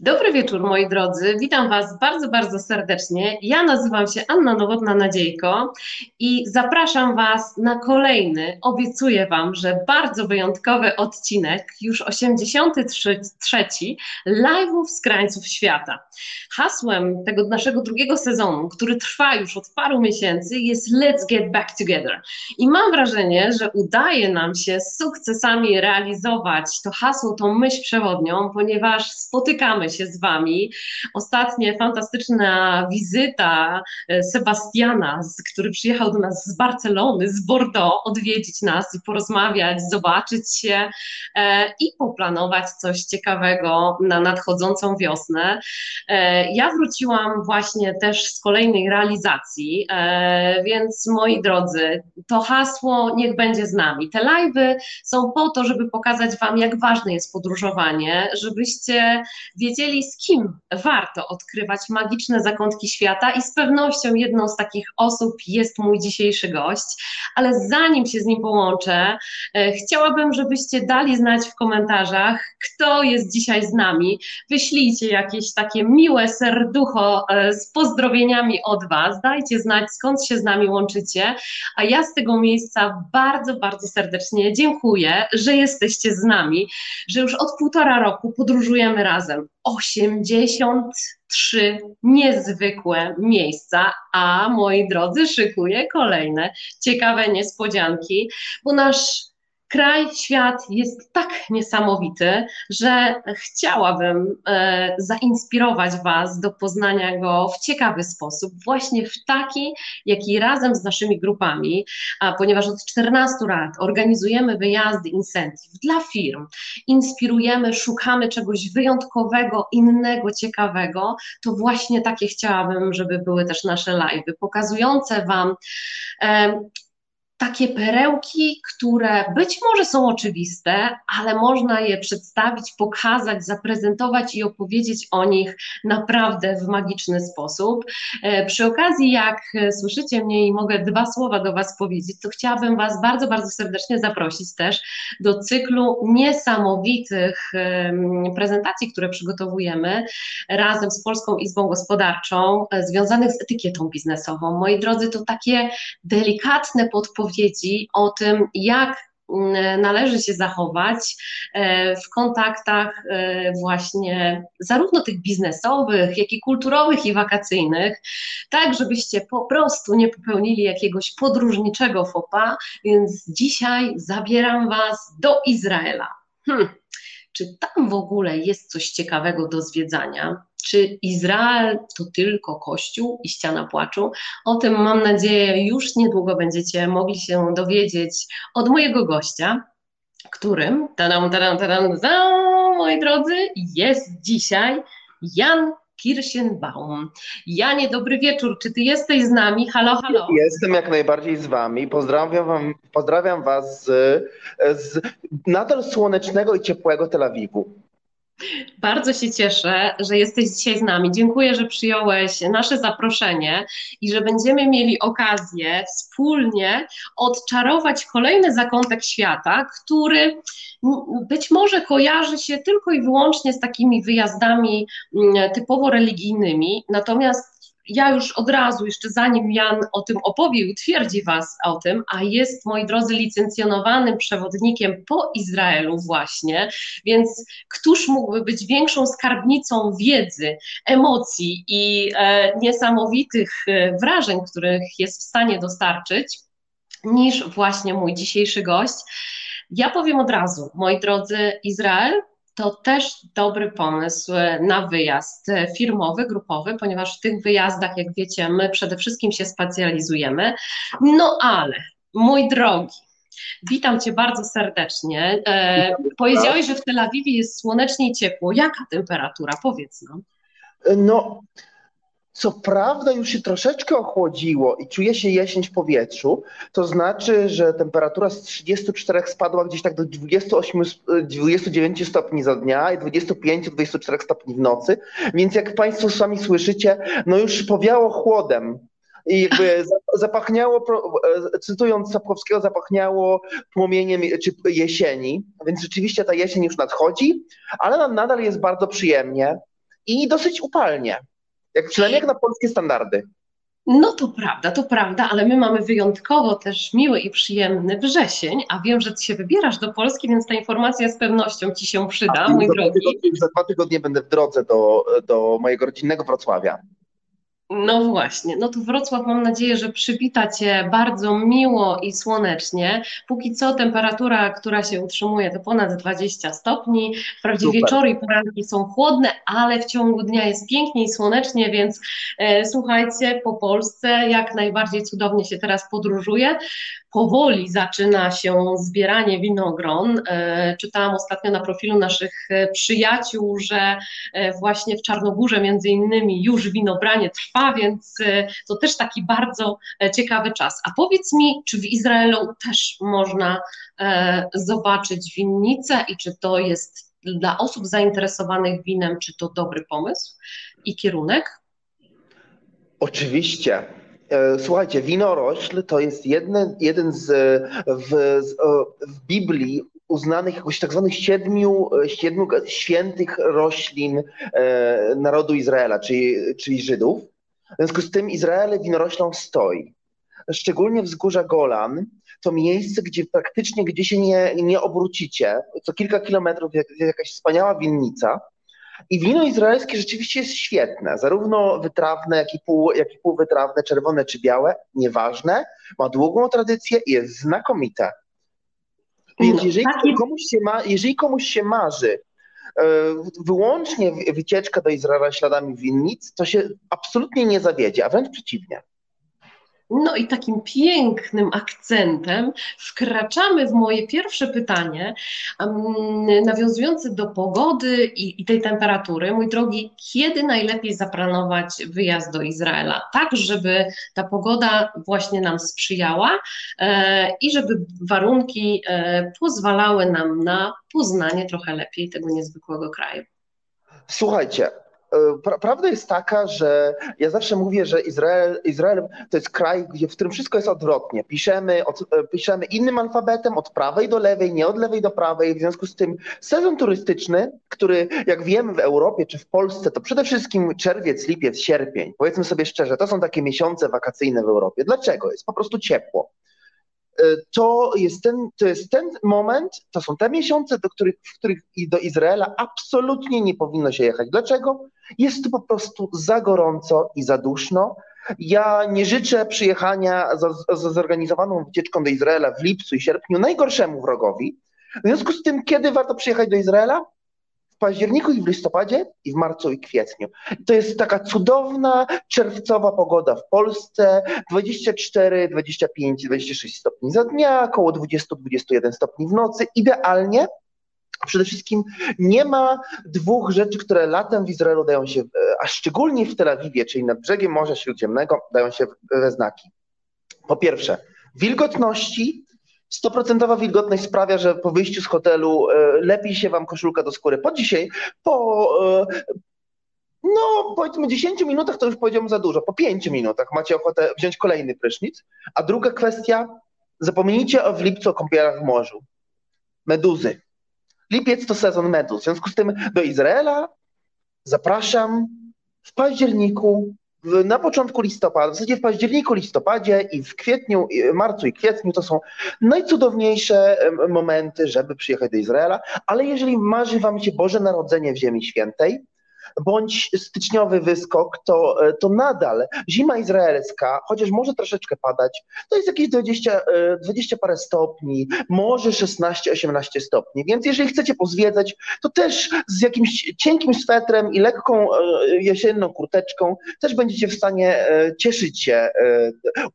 Dobry wieczór, moi drodzy. Witam Was bardzo, bardzo serdecznie. Ja nazywam się Anna Nowotna-Nadziejko i zapraszam Was na kolejny, obiecuję Wam, że bardzo wyjątkowy odcinek, już 83 live'ów z krańców świata. Hasłem tego naszego drugiego sezonu, który trwa już od paru miesięcy, jest Let's Get Back Together. I mam wrażenie, że udaje nam się z sukcesami realizować to hasło, tą myśl przewodnią, ponieważ spotykamy się z Wami. Ostatnie fantastyczna wizyta e, Sebastiana, który przyjechał do nas z Barcelony, z Bordeaux, odwiedzić nas i porozmawiać, zobaczyć się e, i poplanować coś ciekawego na nadchodzącą wiosnę. E, ja wróciłam właśnie też z kolejnej realizacji, więc moi drodzy, to hasło niech będzie z nami. Te live'y są po to, żeby pokazać Wam, jak ważne jest podróżowanie, żebyście wiedzieli, wiedzieli, z kim warto odkrywać magiczne zakątki świata, i z pewnością jedną z takich osób jest mój dzisiejszy gość. Ale zanim się z nim połączę, e, chciałabym, żebyście dali znać w komentarzach, kto jest dzisiaj z nami. Wyślijcie jakieś takie miłe serducho e, z pozdrowieniami od Was. Dajcie znać, skąd się z nami łączycie. A ja z tego miejsca bardzo, bardzo serdecznie dziękuję, że jesteście z nami, że już od półtora roku podróżujemy razem. 83 niezwykłe miejsca, a moi drodzy, szykuję kolejne ciekawe niespodzianki, bo nasz kraj, świat jest tak niesamowity, że chciałabym e, zainspirować Was do poznania go w ciekawy sposób, właśnie w taki, jaki razem z naszymi grupami, a ponieważ od 14 lat organizujemy wyjazdy incentive dla firm, inspirujemy, szukamy czegoś wyjątkowego, innego, ciekawego, to właśnie takie chciałabym, żeby były też nasze live'y, pokazujące Wam e, takie perełki, które być może są oczywiste, ale można je przedstawić, pokazać, zaprezentować i opowiedzieć o nich naprawdę w magiczny sposób. E, przy okazji, jak słyszycie mnie i mogę dwa słowa do Was powiedzieć, to chciałabym Was bardzo, bardzo serdecznie zaprosić też do cyklu niesamowitych prezentacji, które przygotowujemy razem z Polską Izbą Gospodarczą, e, związanych z etykietą biznesową. Moi drodzy, to takie delikatne podpowiedzi, odpowiedzi o tym, jak mm, należy się zachować e, w kontaktach e, właśnie zarówno tych biznesowych, jak i kulturowych i wakacyjnych, tak żebyście po prostu nie popełnili jakiegoś podróżniczego fopa, więc dzisiaj zabieram Was do Izraela. Hmm. Czy tam w ogóle jest coś ciekawego do zwiedzania? Czy Izrael to tylko Kościół i ściana płaczu? O tym mam nadzieję już niedługo będziecie mogli się dowiedzieć od mojego gościa, którym, tadam, tadam, tadam, tadam, moi drodzy, jest dzisiaj Jan Kirschenbaum. Janie, dobry wieczór. Czy ty jesteś z nami? Halo, halo. Jestem jak najbardziej z wami. Pozdrawiam, wam, pozdrawiam was z, z nadal słonecznego i ciepłego Tel Awiwu. Bardzo się cieszę, że jesteś dzisiaj z nami. Dziękuję, że przyjąłeś nasze zaproszenie i że będziemy mieli okazję wspólnie odczarować kolejny zakątek świata, który być może kojarzy się tylko i wyłącznie z takimi wyjazdami mm, typowo religijnymi, natomiast ja już od razu, jeszcze zanim Jan o tym opowie i utwierdzi Was o tym, a jest, moi drodzy, licencjonowanym przewodnikiem po Izraelu właśnie, więc któż mógłby być większą skarbnicą wiedzy, emocji i e, niesamowitych e, wrażeń, których jest w stanie dostarczyć, niż właśnie mój dzisiejszy gość. Ja powiem od razu, moi drodzy, Izrael to też dobry pomysł na wyjazd firmowy, grupowy, ponieważ w tych wyjazdach, jak wiecie, my przede wszystkim się specjalizujemy. No ale, mój drogi, witam Cię bardzo serdecznie. E, powiedziałeś, że w Tel Awiwie jest słonecznie i ciepło. Jaka temperatura? Powiedz nam. No, co prawda już się troszeczkę ochłodziło i czuje się jesień w powietrzu, to znaczy, że temperatura z 34 spadła gdzieś tak do 28, 29 stopni za dnia i 25-24 stopni w nocy, więc jak Państwo sami słyszycie, no już powiało chłodem. I jakby zapachniało, cytując Sapkowskiego, zapachniało płomieniem jesieni, więc rzeczywiście ta jesień już nadchodzi, ale nam nadal jest bardzo przyjemnie. i dosyć upalnie. Jak, przynajmniej jak na polskie standardy. No to prawda, to prawda, ale my mamy wyjątkowo też miły i przyjemny wrzesień, a wiem, że ty się wybierasz do Polski, więc ta informacja z pewnością ci się przyda, a, mój drogi. za dwa tygodnie będę w drodze do, do mojego rodzinnego Wrocławia. No właśnie, no to Wrocław mam nadzieję, że przywita Cię bardzo miło i słonecznie. Póki co temperatura, która się utrzymuje to ponad 20 stopni. Wprawdzie Super. wieczory i poranki są chłodne, ale w ciągu dnia jest pięknie i słonecznie, więc e, słuchajcie, po Polsce jak najbardziej cudownie się teraz podróżuje powoli zaczyna się zbieranie winogron. E, czytałam ostatnio na profilu naszych e, przyjaciół, że e, właśnie w Czarnogórze między innymi już winobranie trwa, więc to też taki bardzo ciekawy czas. A powiedz mi, czy w Izraelu też można zobaczyć winnicę i czy to jest dla osób zainteresowanych winem, czy to dobry pomysł i kierunek? Oczywiście. E, słuchajcie, winorośl to jest jedne, jeden z w, w Biblii uznanych jakoś tak zwanych siedmiu, siedmiu świętych roślin e, narodu Izraela, czyli, czyli Żydów. W związku z tym Izrael winoroślą stoi. Szczególnie wzgórza Golan to miejsce, gdzie praktycznie gdzie się nie, nie obrócicie. Co kilka kilometrów jest jakaś wspaniała winnica. I wino izraelskie rzeczywiście jest świetne, zarówno wytrawne, jak i, pół, jak i półwytrawne, czerwone czy białe, nieważne. Ma długą tradycję i jest znakomite. Więc no, jeżeli, komuś się ma, jeżeli komuś się marzy e, wyłącznie wycieczka do Izraela śladami winnic, to się absolutnie nie zawiedzie, a wręcz przeciwnie. No i takim pięknym akcentem wkraczamy w moje pierwsze pytanie, nawiązujące do pogody i, i, tej temperatury. Mój drogi, kiedy najlepiej zaplanować wyjazd do Izraela? Tak, żeby ta pogoda właśnie nam sprzyjała e, i żeby warunki e, pozwalały nam na poznanie trochę lepiej tego niezwykłego kraju. Słuchajcie, E, prawda jest taka, że ja zawsze mówię, że Izrael, Izrael to jest kraj, gdzie w którym wszystko jest odwrotnie. Piszemy, od, e, piszemy innym alfabetem od prawej do lewej, nie od lewej do prawej. W związku z tym sezon turystyczny, który jak wiemy w Europie czy w Polsce, to przede wszystkim czerwiec, lipiec, sierpień. Powiedzmy sobie szczerze, to są takie miesiące wakacyjne w Europie. Dlaczego? Jest po prostu ciepło. E, to jest, ten, to jest ten moment, to są te miesiące, do których, w których do Izraela absolutnie nie powinno się jechać. Dlaczego? Jest tu po prostu za gorąco i za duszno. Ja nie życzę przyjechania z zorganizowaną wycieczką do Izraela w lipcu i sierpniu najgorszemu wrogowi. W związku z tym, kiedy warto przyjechać do Izraela? w październiku i w listopadzie i w marcu i kwietniu. To jest taka cudowna czerwcowa pogoda w Polsce, 24, 25, 26 stopni za dnia, około 20-21 stopni w nocy, idealnie. Przede wszystkim nie ma dwóch rzeczy, które latem w Izraelu dają się, a szczególnie w Tel Awiwie, czyli nad brzegiem Morza Śródziemnego, dają się we znaki. Po pierwsze, wilgotności 100% wilgotność sprawia, że po wyjściu z hotelu e, lepiej się wam koszulka do skóry. Po dzisiaj, po e, no powiedzmy 10 minutach to już powiedziałem za dużo. Po 5 minutach macie ochotę wziąć kolejny prysznic. A druga kwestia, zapomnijcie o w lipcu o kąpielach w morzu. Meduzy. Lipiec to sezon meduz. W związku z tym do Izraela zapraszam w październiku na początku listopada, w zasadzie w październiku, listopadzie i w kwietniu, marcu i kwietniu to są najcudowniejsze momenty, żeby przyjechać do Izraela, ale jeżeli marzy Wam się Boże Narodzenie w Ziemi Świętej, bądź styczniowy wyskok, to, e, to nadal zima izraelska, chociaż może troszeczkę padać, to jest jakieś 20, 20 e, parę stopni, może 16-18 stopni. Więc jeżeli chcecie pozwiedzać, to też z jakimś cienkim swetrem i lekką e, jesienną kurteczką też będziecie w stanie cieszyć się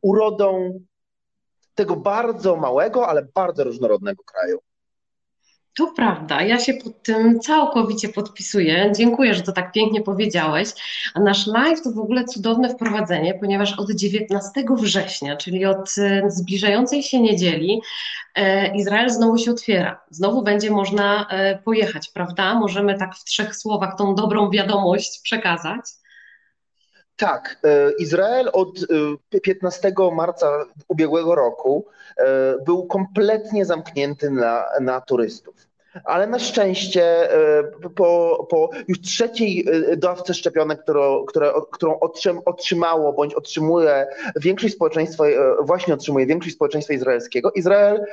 urodą tego bardzo małego, ale bardzo różnorodnego kraju. To prawda, ja się pod tym całkowicie podpisuję. Dziękuję, że to tak pięknie powiedziałeś. A nasz live to w ogóle cudowne wprowadzenie, ponieważ od 19 września, czyli od e, zbliżającej się niedzieli, e, Izrael znowu się otwiera. Znowu będzie można e, pojechać, prawda? Możemy tak w trzech słowach tą dobrą wiadomość przekazać. Tak, Izrael od 15 marca ubiegłego roku był kompletnie zamknięty na, na turystów. ale na szczęście e, po, po już trzeciej e, dawce szczepionek, którą, które, którą otrzymało bądź otrzymuje większość społeczeństwa, e, właśnie otrzymuje większość społeczeństwa izraelskiego, Izrael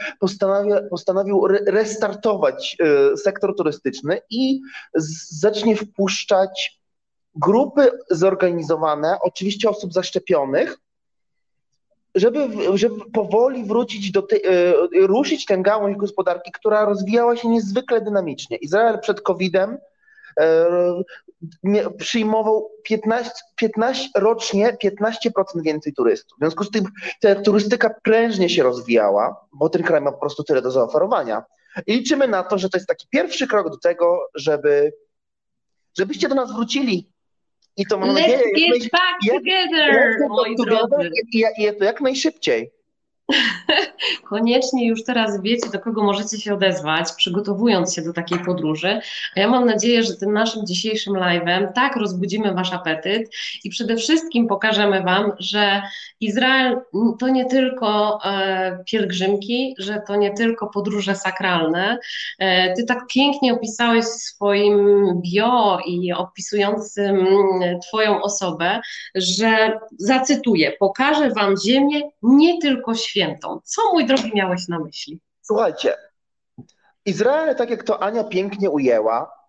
postanowił restartować sektor turystyczny i zacznie wpuszczać grupy zorganizowane, oczywiście osób zaszczepionych, żeby, żeby powoli wrócić do tej, e, ruszyć tę gałąź gospodarki, która rozwijała się niezwykle dynamicznie. Izrael przed COVID-em e, przyjmował 15, 15 rocznie 15% więcej turystów. W związku z tym ta turystyka prężnie się rozwijała, bo ten kraj ma po prostu tyle do zaoferowania. I liczymy na to, że to jest taki pierwszy krok do tego, żeby żebyście do nas wrócili i to mam Let's nadzieję, get back jak, together, jak, moi drodzy. I, i to jak najszybciej. Koniecznie już teraz wiecie, do kogo możecie się odezwać, przygotowując się do takiej podróży. A ja mam nadzieję, że tym naszym dzisiejszym live'em tak rozbudzimy Wasz apetyt i przede wszystkim pokażemy Wam, że Izrael to nie tylko e, pielgrzymki, że to nie tylko podróże sakralne. E, ty tak pięknie opisałeś w swoim bio i opisującym Twoją osobę, że zacytuję, pokażę Wam ziemię nie tylko świętą. Co, mój drogi, miałeś na myśli? Słuchajcie, Izrael, tak jak to Ania pięknie ujęła,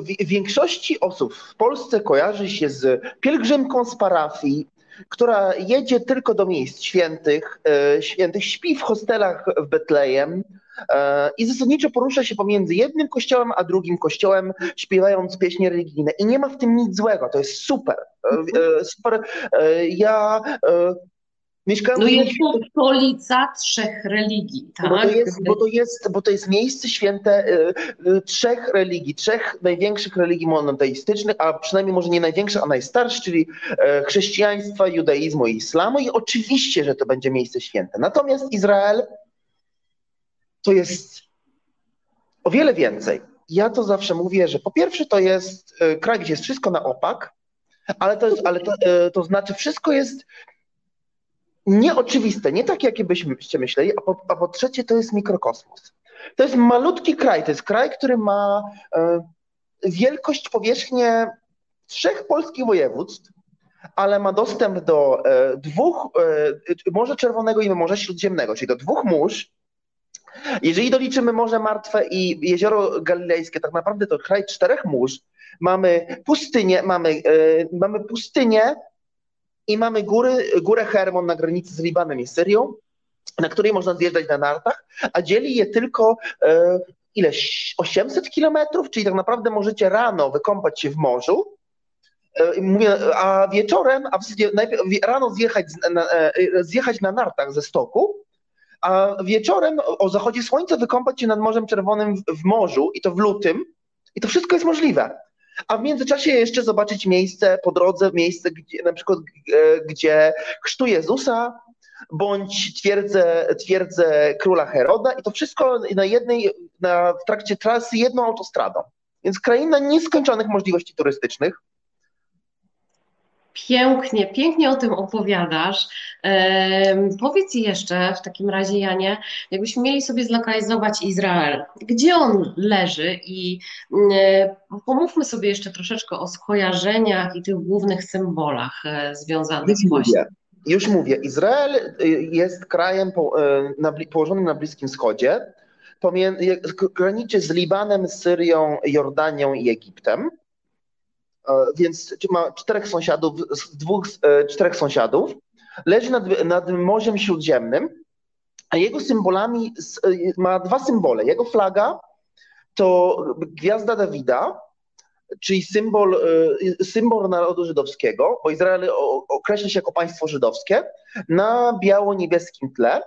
w większości osób w Polsce kojarzy się z pielgrzymką z parafii, która jedzie tylko do miejsc świętych, e, świętych śpi w hostelach w Betlejem e, i zasadniczo porusza się pomiędzy jednym kościołem a drugim kościołem, śpiewając pieśni religijne. I nie ma w tym nic złego, to jest super. E, super. Ja Mieszkamy no jest to stolica trzech religii, tak? Bo to jest, bo to jest, bo to jest miejsce święte y, y, trzech religii, trzech największych religii monoteistycznych, a przynajmniej może nie największych, a najstarszych, czyli y, chrześcijaństwa, judaizmu i islamu i oczywiście, że to będzie miejsce święte. Natomiast Izrael to jest o wiele więcej. Ja to zawsze mówię, że po pierwsze to jest kraj, gdzie jest wszystko na opak, ale to, jest, ale to, to znaczy wszystko jest nieoczywiste, nie tak, jakie byście myśleli, a po, a po trzecie to jest mikrokosmos. To jest malutki kraj, to jest kraj, który ma e, wielkość, powierzchnię trzech polskich województw, ale ma dostęp do e, dwóch, e, Morza Czerwonego i Morza Śródziemnego, czyli do dwóch mórz. Jeżeli doliczymy Morze Martwe i Jezioro Galilejskie, tak naprawdę to kraj czterech mórz. Mamy pustynię, mamy, mamy pustynię, i mamy góry, górę Hermon na granicy z Libanem i Syrią, na której można zjeżdżać na nartach, a dzieli je tylko e, ileś 800 kilometrów, czyli tak naprawdę możecie rano wykąpać się w morzu, e, a wieczorem, a w zasadzie najpierw rano zjechać na, e, zjechać na nartach ze stoku, a wieczorem o zachodzie słońca wykąpać się nad Morzem Czerwonym w, w morzu i to w lutym i to wszystko jest możliwe a w międzyczasie jeszcze zobaczyć miejsce po drodze, miejsce, gdzie, na przykład e, gdzie chrztu Jezusa, bądź twierdzę, twierdzę króla Heroda i to wszystko na jednej, na, w trakcie trasy jedną autostradą. Więc kraina nieskończonych możliwości turystycznych, Pięknie, pięknie o tym opowiadasz. powiedz jeszcze w takim razie, Janie, jakbyśmy mieli sobie zlokalizować Izrael, gdzie on leży i e, pomówmy sobie jeszcze troszeczkę o skojarzeniach i tych głównych symbolach e, związanych z właśnie. Już mówię, Izrael e, jest krajem położonym na Bliskim Wschodzie, graniczy z Libanem, Syrią, Jordanią i Egiptem. E, więc ma czterech sąsiadów, dwóch, e, czterech sąsiadów, leży nad, nad Morzem Śródziemnym, a jego symbolami e, ma dwa symbole. Jego flaga to gwiazda Dawida, czyli symbol, symbol narodu żydowskiego, bo Izrael określa się jako państwo żydowskie, na biało-niebieskim tle,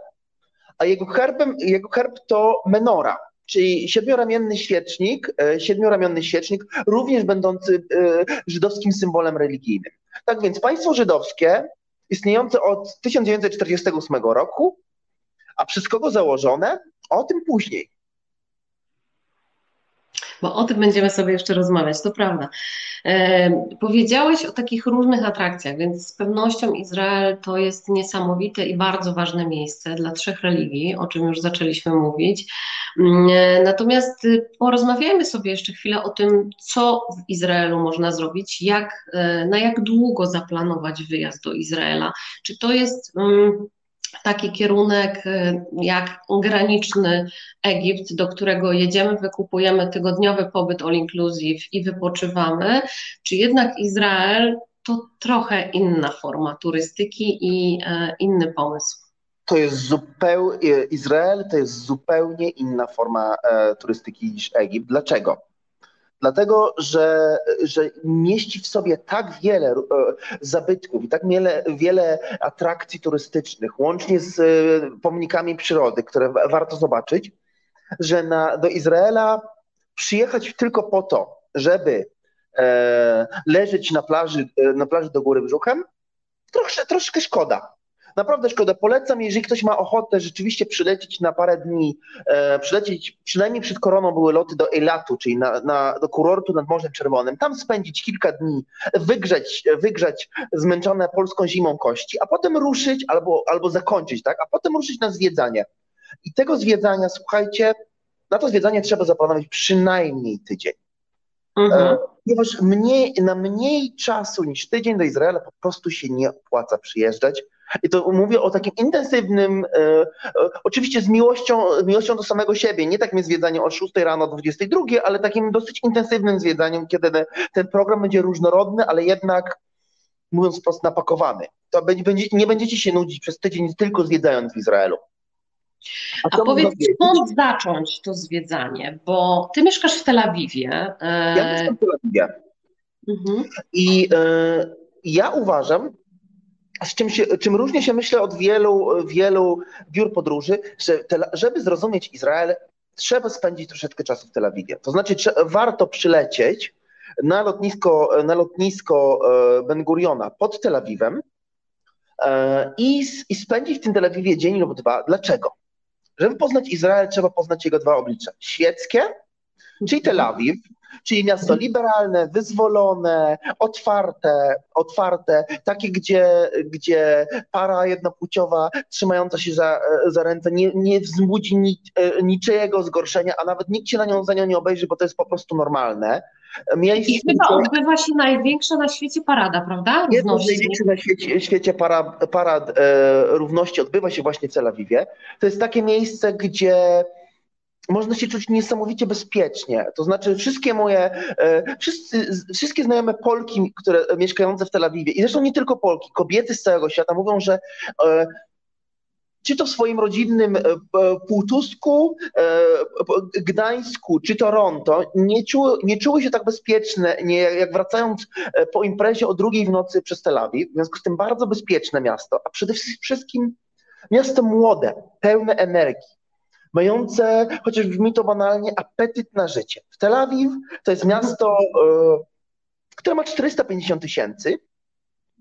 a jego herbem, jego herb to menora, czyli siedmioramienny świecznik, e, siedmioramienny świecznik, również będący e, żydowskim symbolem religijnym. Tak więc państwo żydowskie, istniejące od 1948 roku, a przez kogo założone? O tym później. Bo o tym będziemy sobie jeszcze rozmawiać, to prawda. E, powiedziałeś o takich różnych atrakcjach, więc z pewnością Izrael to jest niesamowite i bardzo ważne miejsce dla trzech religii, o czym już zaczęliśmy mówić. Mm, e, natomiast y, porozmawiajmy sobie jeszcze chwilę o tym, co w Izraelu można zrobić, jak, e, na jak długo zaplanować wyjazd do Izraela. Czy to jest. Um, taki kierunek y, jak graniczny Egipt, do którego jedziemy, wykupujemy tygodniowy pobyt all inclusive i wypoczywamy, czy jednak Izrael to trochę inna forma turystyki i e, inny pomysł? To jest zupełnie, Izrael to jest zupełnie inna forma e, turystyki niż Egipt. Dlaczego? Dlatego, że, że mieści w sobie tak wiele e, zabytków i tak wiele, wiele atrakcji turystycznych, łącznie z e, pomnikami przyrody, które warto zobaczyć, że na, do Izraela przyjechać tylko po to, żeby e, leżeć na plaży, na plaży do góry brzuchem, troszkę, troszkę szkoda. Naprawdę szkoda. Polecam, jeżeli ktoś ma ochotę rzeczywiście przylecieć na parę dni, e, przylecieć, przynajmniej przed koroną były loty do Eilatu, czyli na, na, do kurortu nad Morzem Czerwonym, tam spędzić kilka dni, wygrzeć, wygrzać zmęczone polską zimą kości, a potem ruszyć albo, albo zakończyć, tak? A potem ruszyć na zwiedzanie. I tego zwiedzania, słuchajcie, na to zwiedzanie trzeba zaplanować przynajmniej tydzień. Mhm. E, ponieważ mniej, na mniej czasu niż tydzień do Izraela po prostu się nie opłaca przyjeżdżać. I to mówię o takim intensywnym, e, e, oczywiście z miłością, miłością do samego siebie, nie takim zwiedzaniem o 6 rano, o 22, ale takim dosyć intensywnym zwiedzaniem, kiedy ten program będzie różnorodny, ale jednak, mówiąc wprost, napakowany. To będzie, nie będziecie się nudzić przez tydzień tylko zwiedzając w Izraelu. A, A powiedz, skąd zacząć to zwiedzanie? Bo ty mieszkasz w Tel Awiwie. Ja mieszkam w Tel Awiwie. Mhm. I e, ja uważam, z czym, się, czym różnie się myślę od wielu, wielu biur podróży, że te, żeby zrozumieć Izrael, trzeba spędzić troszeczkę czasu w Tel Awiwie. To znaczy, warto przylecieć na lotnisko, na lotnisko e, Ben Guriona pod Tel Awiwem e, i, i spędzić w tym Tel Awiwie dzień lub dwa. Dlaczego? Żeby poznać Izrael, trzeba poznać jego dwa oblicza. Świeckie, czyli Tel Awiw, czyli miasto liberalne, wyzwolone, otwarte, otwarte, takie, gdzie, gdzie para jednopłciowa trzymająca się za, za ręce nie, nie wzbudzi nic, niczyjego zgorszenia, a nawet nikt się na nią za nią nie obejrzy, bo to jest po prostu normalne. Miejsce, I chyba odbywa się największa na świecie parada, prawda? Jedna z największych na świecie, świecie parad, parad e, równości odbywa się właśnie w Tel Awiwie. To jest takie miejsce, gdzie można się czuć niesamowicie bezpiecznie. To znaczy wszystkie moje, e, wszyscy, wszystkie znajome Polki, które mieszkające w Tel Awiwie i zresztą nie tylko Polki, kobiety z całego świata mówią, że e, czy to w swoim rodzinnym e, Półtusku, Gdańsku czy Toronto, nie czuły, nie czuły się tak bezpieczne, nie, jak wracając po imprezie o drugiej w nocy przez Tel Awiw. W związku z tym bardzo bezpieczne miasto, a przede wszystkim miasto młode, pełne energii mające, chociaż brzmi to banalnie, apetyt na życie. W Tel Awiw to jest miasto, e, które ma 450 tysięcy,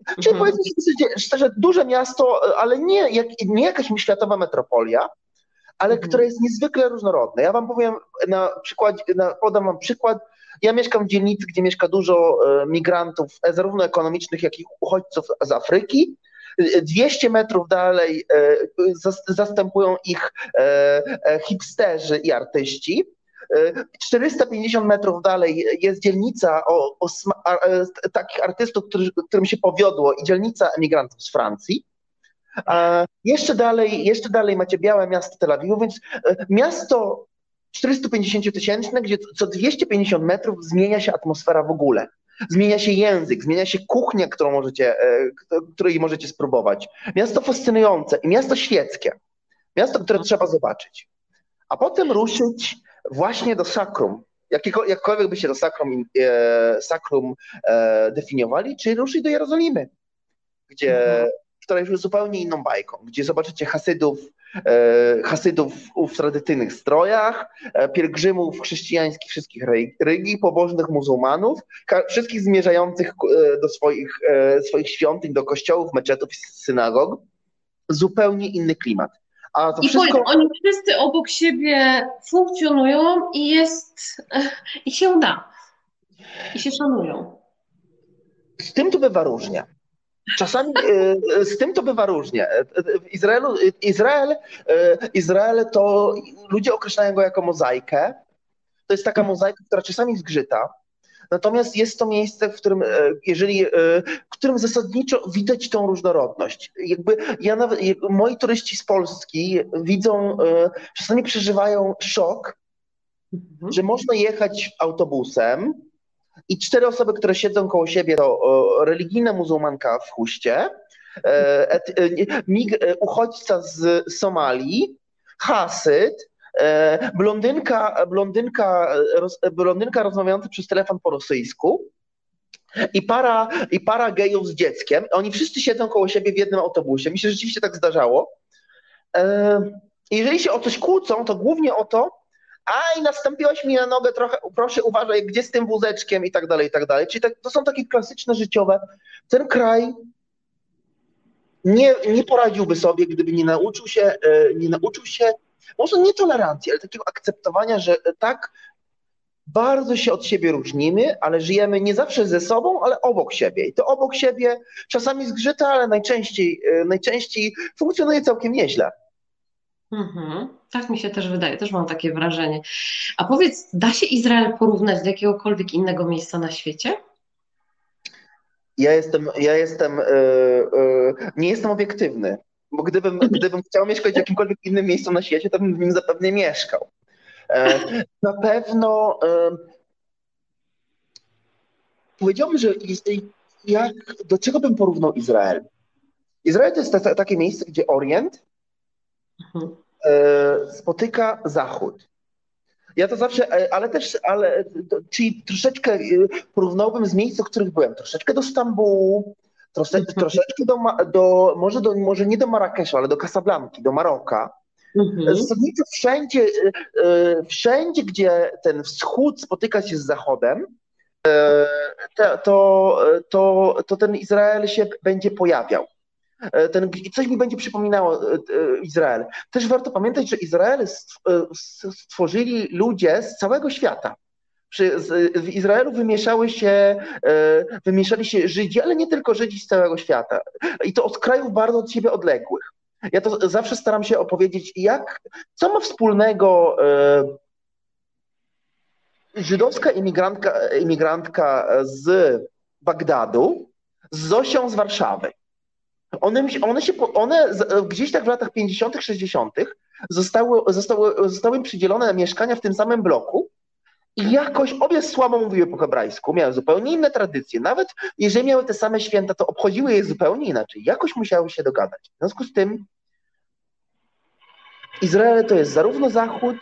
Czyli mhm. powiedzmy sobie szczerze, duże miasto, ale nie, jak, nie jakaś światowa metropolia, ale mhm. które jest niezwykle różnorodne. Ja wam powiem na przykład, na, podam wam przykład. Ja mieszkam w dzielnicy, gdzie mieszka dużo e, migrantów, e, zarówno ekonomicznych, jak i uchodźców z Afryki. 200 metrów dalej e, zastępują ich e, e, hipsterzy i artyści. 450 metrów dalej jest dzielnica o, o takich artystów, którzy, którym się powiodło i dzielnica emigrantów z Francji. A jeszcze dalej, jeszcze dalej macie białe miasto Tel Awiwu, więc miasto 450 tysięczne, gdzie co 250 metrów zmienia się atmosfera w ogóle. Zmienia się język, zmienia się kuchnia, którą możecie, e, której możecie spróbować. Miasto fascynujące i miasto świeckie. Miasto, które trzeba zobaczyć. A potem ruszyć właśnie do sakrum. Jakiego, jakkolwiek byście do sakrum, e, sakrum e, definiowali, czy ruszyć do Jerozolimy, gdzie, mhm. która jest już zupełnie inną bajką, gdzie zobaczycie Hasydów, Hasydów w tradycyjnych strojach, e, pielgrzymów chrześcijańskich wszystkich religii, pobożnych muzułmanów, wszystkich zmierzających e, do swoich, swoich świątyń, do kościołów, meczetów i synagog. Zupełnie inny klimat. A to I wszystko... oni wszyscy obok siebie funkcjonują i jest, i się da. I się szanują. Z tym to bywa różnie. Czasami e, z tym to bywa różnie. E, w Izraelu, Izrael, e, Izrael to ludzie określają go jako mozaikę. To jest taka mozaika, która czasami zgrzyta. Natomiast jest to miejsce, w którym, jeżeli, w którym zasadniczo widać tą różnorodność. Jakby ja nawet, moi turyści z Polski widzą, czasami przeżywają szok, mhm. że można jechać autobusem, i cztery osoby, które siedzą koło siebie, to religijna muzułmanka w chuście, e, e, uchodźca z Somalii, Hasyd, e, blondynka, blondynka, blondynka rozmawiająca przez telefon po rosyjsku i para, i para gejów z dzieckiem. Oni wszyscy siedzą koło siebie w jednym autobusie. Mi się rzeczywiście tak zdarzało. Jeżeli się o coś kłócą, to głównie o to, a i nastąpiłaś mi na nogę trochę, proszę uważaj, gdzie z tym wózeczkiem i tak dalej, i tak dalej. Czyli tak, to są takie klasyczne życiowe. Ten kraj nie, nie poradziłby sobie, gdyby nie nauczył się, e, nie nauczył się, może nie tolerancji, ale takiego akceptowania, że tak bardzo się od siebie różnimy, ale żyjemy nie zawsze ze sobą, ale obok siebie. I to obok siebie czasami zgrzyta, ale najczęściej, e, najczęściej funkcjonuje całkiem nieźle. Mhm. Tak mi się też wydaje, też mam takie wrażenie. A powiedz, da się Izrael porównać do jakiegokolwiek innego miejsca na świecie? Ja jestem, ja jestem, yy, yy, nie jestem obiektywny, bo gdybym, gdybym chciał mieszkać w jakimkolwiek innym miejscu na świecie, to bym w nim zapewne mieszkał. Yy, na pewno powiedziałbym, że jak, do czego bym porównał Izrael? Izrael to jest takie miejsce, gdzie Orient Mhm. E, spotyka Zachód. Ja to zawsze, e, ale też, ale, czyli troszeczkę e, porównałbym z miejsc, w których byłem. Troszeczkę do Stambułu, trosze, mhm. troszeczkę do, do, może, do, może nie do Marrakeszu, ale do Casablanki, do Maroka. Mhm. Zasadniczo wszędzie, wszędzie, gdzie ten wschód spotyka się z zachodem, to, to, to ten Izrael się będzie pojawiał. E, ten, coś mi będzie przypominało e, e, Izrael. Też warto pamiętać, że Izrael stworzyli ludzie z całego świata. W Izraelu wymieszały się, wymieszali się Żydzi, ale nie tylko Żydzi z całego świata. I to od krajów bardzo od siebie odległych. Ja to zawsze staram się opowiedzieć, jak, co ma wspólnego żydowska imigrantka, imigrantka z Bagdadu z Zosią z Warszawy. One, one, się, one gdzieś tak w latach 50., 60. Zostały, zostały, zostały im przydzielone mieszkania w tym samym bloku i jakoś obie słabo mówiły po hebrajsku, miały zupełnie inne tradycje. Nawet jeżeli miały te same święta, to obchodziły je zupełnie inaczej. Jakoś musiały się dogadać. W związku z tym Izrael to jest zarówno Zachód,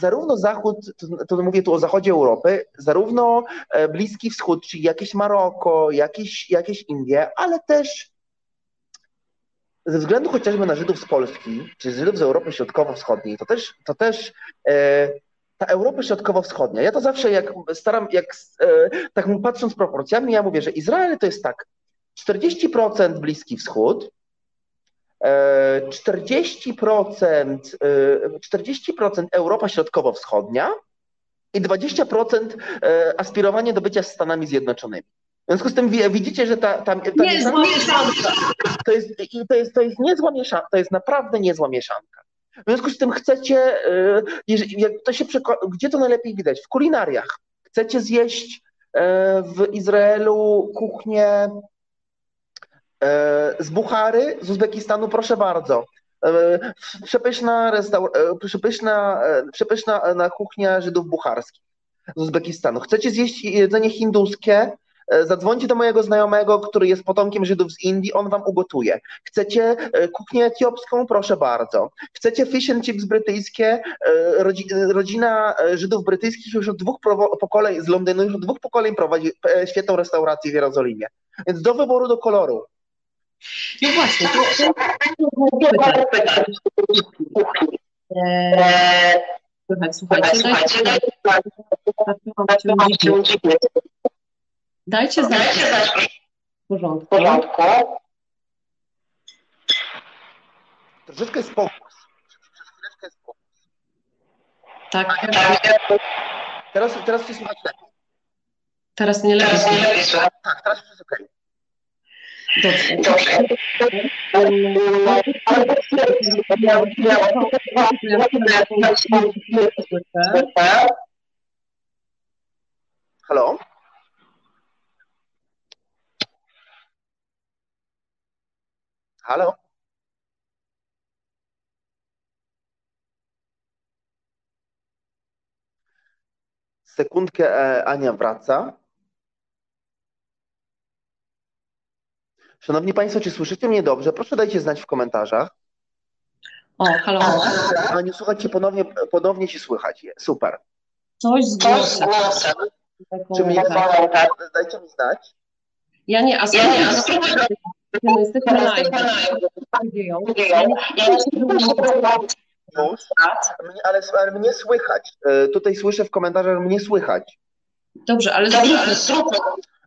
zarówno Zachód, to, to, mówię tu o zachodzie Europy, zarówno e, Bliski Wschód, czyli jakieś Maroko, jakieś, jakieś Indie, ale też ze względu chociażby na Żydów z Polski, czy Żydów z Europy Środkowo-Wschodniej, to też, to też e, ta Europa Środkowo-Wschodnia, ja to zawsze jak staram, jak e, tak patrząc proporcjami, ja mówię, że Izrael to jest tak 40% Bliski Wschód, 40%, e, 40% e, Europa Środkowo-Wschodnia i 20% e, aspirowanie do bycia Stanami Zjednoczonymi. W związku z tym widzicie, że ta, ta, ta niezła mieszanka. To jest, to, jest, to jest niezła mieszanka, to jest naprawdę niezła mieszanka. W związku z tym chcecie, y, to się gdzie to najlepiej widać? W kulinariach. Chcecie zjeść y, w Izraelu kuchnię y, z Buchary, z Uzbekistanu, proszę bardzo. Przepyszna, restaur- przepyszna, przepyszna na kuchnia Żydów bucharskich z Uzbekistanu. Chcecie zjeść jedzenie hinduskie, E, zadzwońcie do mojego znajomego, który jest potomkiem Żydów z Indii, on wam ugotuje. Chcecie e, kuchnię etiopską? Proszę bardzo. Chcecie fish and chips brytyjskie? E, rodzina Żydów brytyjskich już od dwóch pokoleń z Londynu, już od dwóch pokoleń prowadzi świetną restaurację w Jerozolimie. Więc do wyboru, do koloru. No właśnie, to, Słuchajcie, słuchajcie, Dajcie znać. W porządku. W porządku. Troszeczkę spokój. jest humus. Tak, Teraz, teraz cię słychać lepiej. teraz mnie lepiej słychać. Tak, teraz już jest okej. Dobrze. Halo? Halo? Sekundkę, e, Ania wraca. Szanowni Państwo, czy słyszycie mnie dobrze? Proszę dajcie znać w komentarzach. O, halo. Aniu, słuchajcie, ponownie, ponownie Ci słychać. Super. Coś z głosem. Czy mnie Dajcie mi znać. Ja nie, a spróbuj. My jesteśmy live. Już? Mnie, ale, ale mnie słychać. E, Tutaj słyszę w komentarzach, że mnie słychać. Dobrze, ale zróbmy.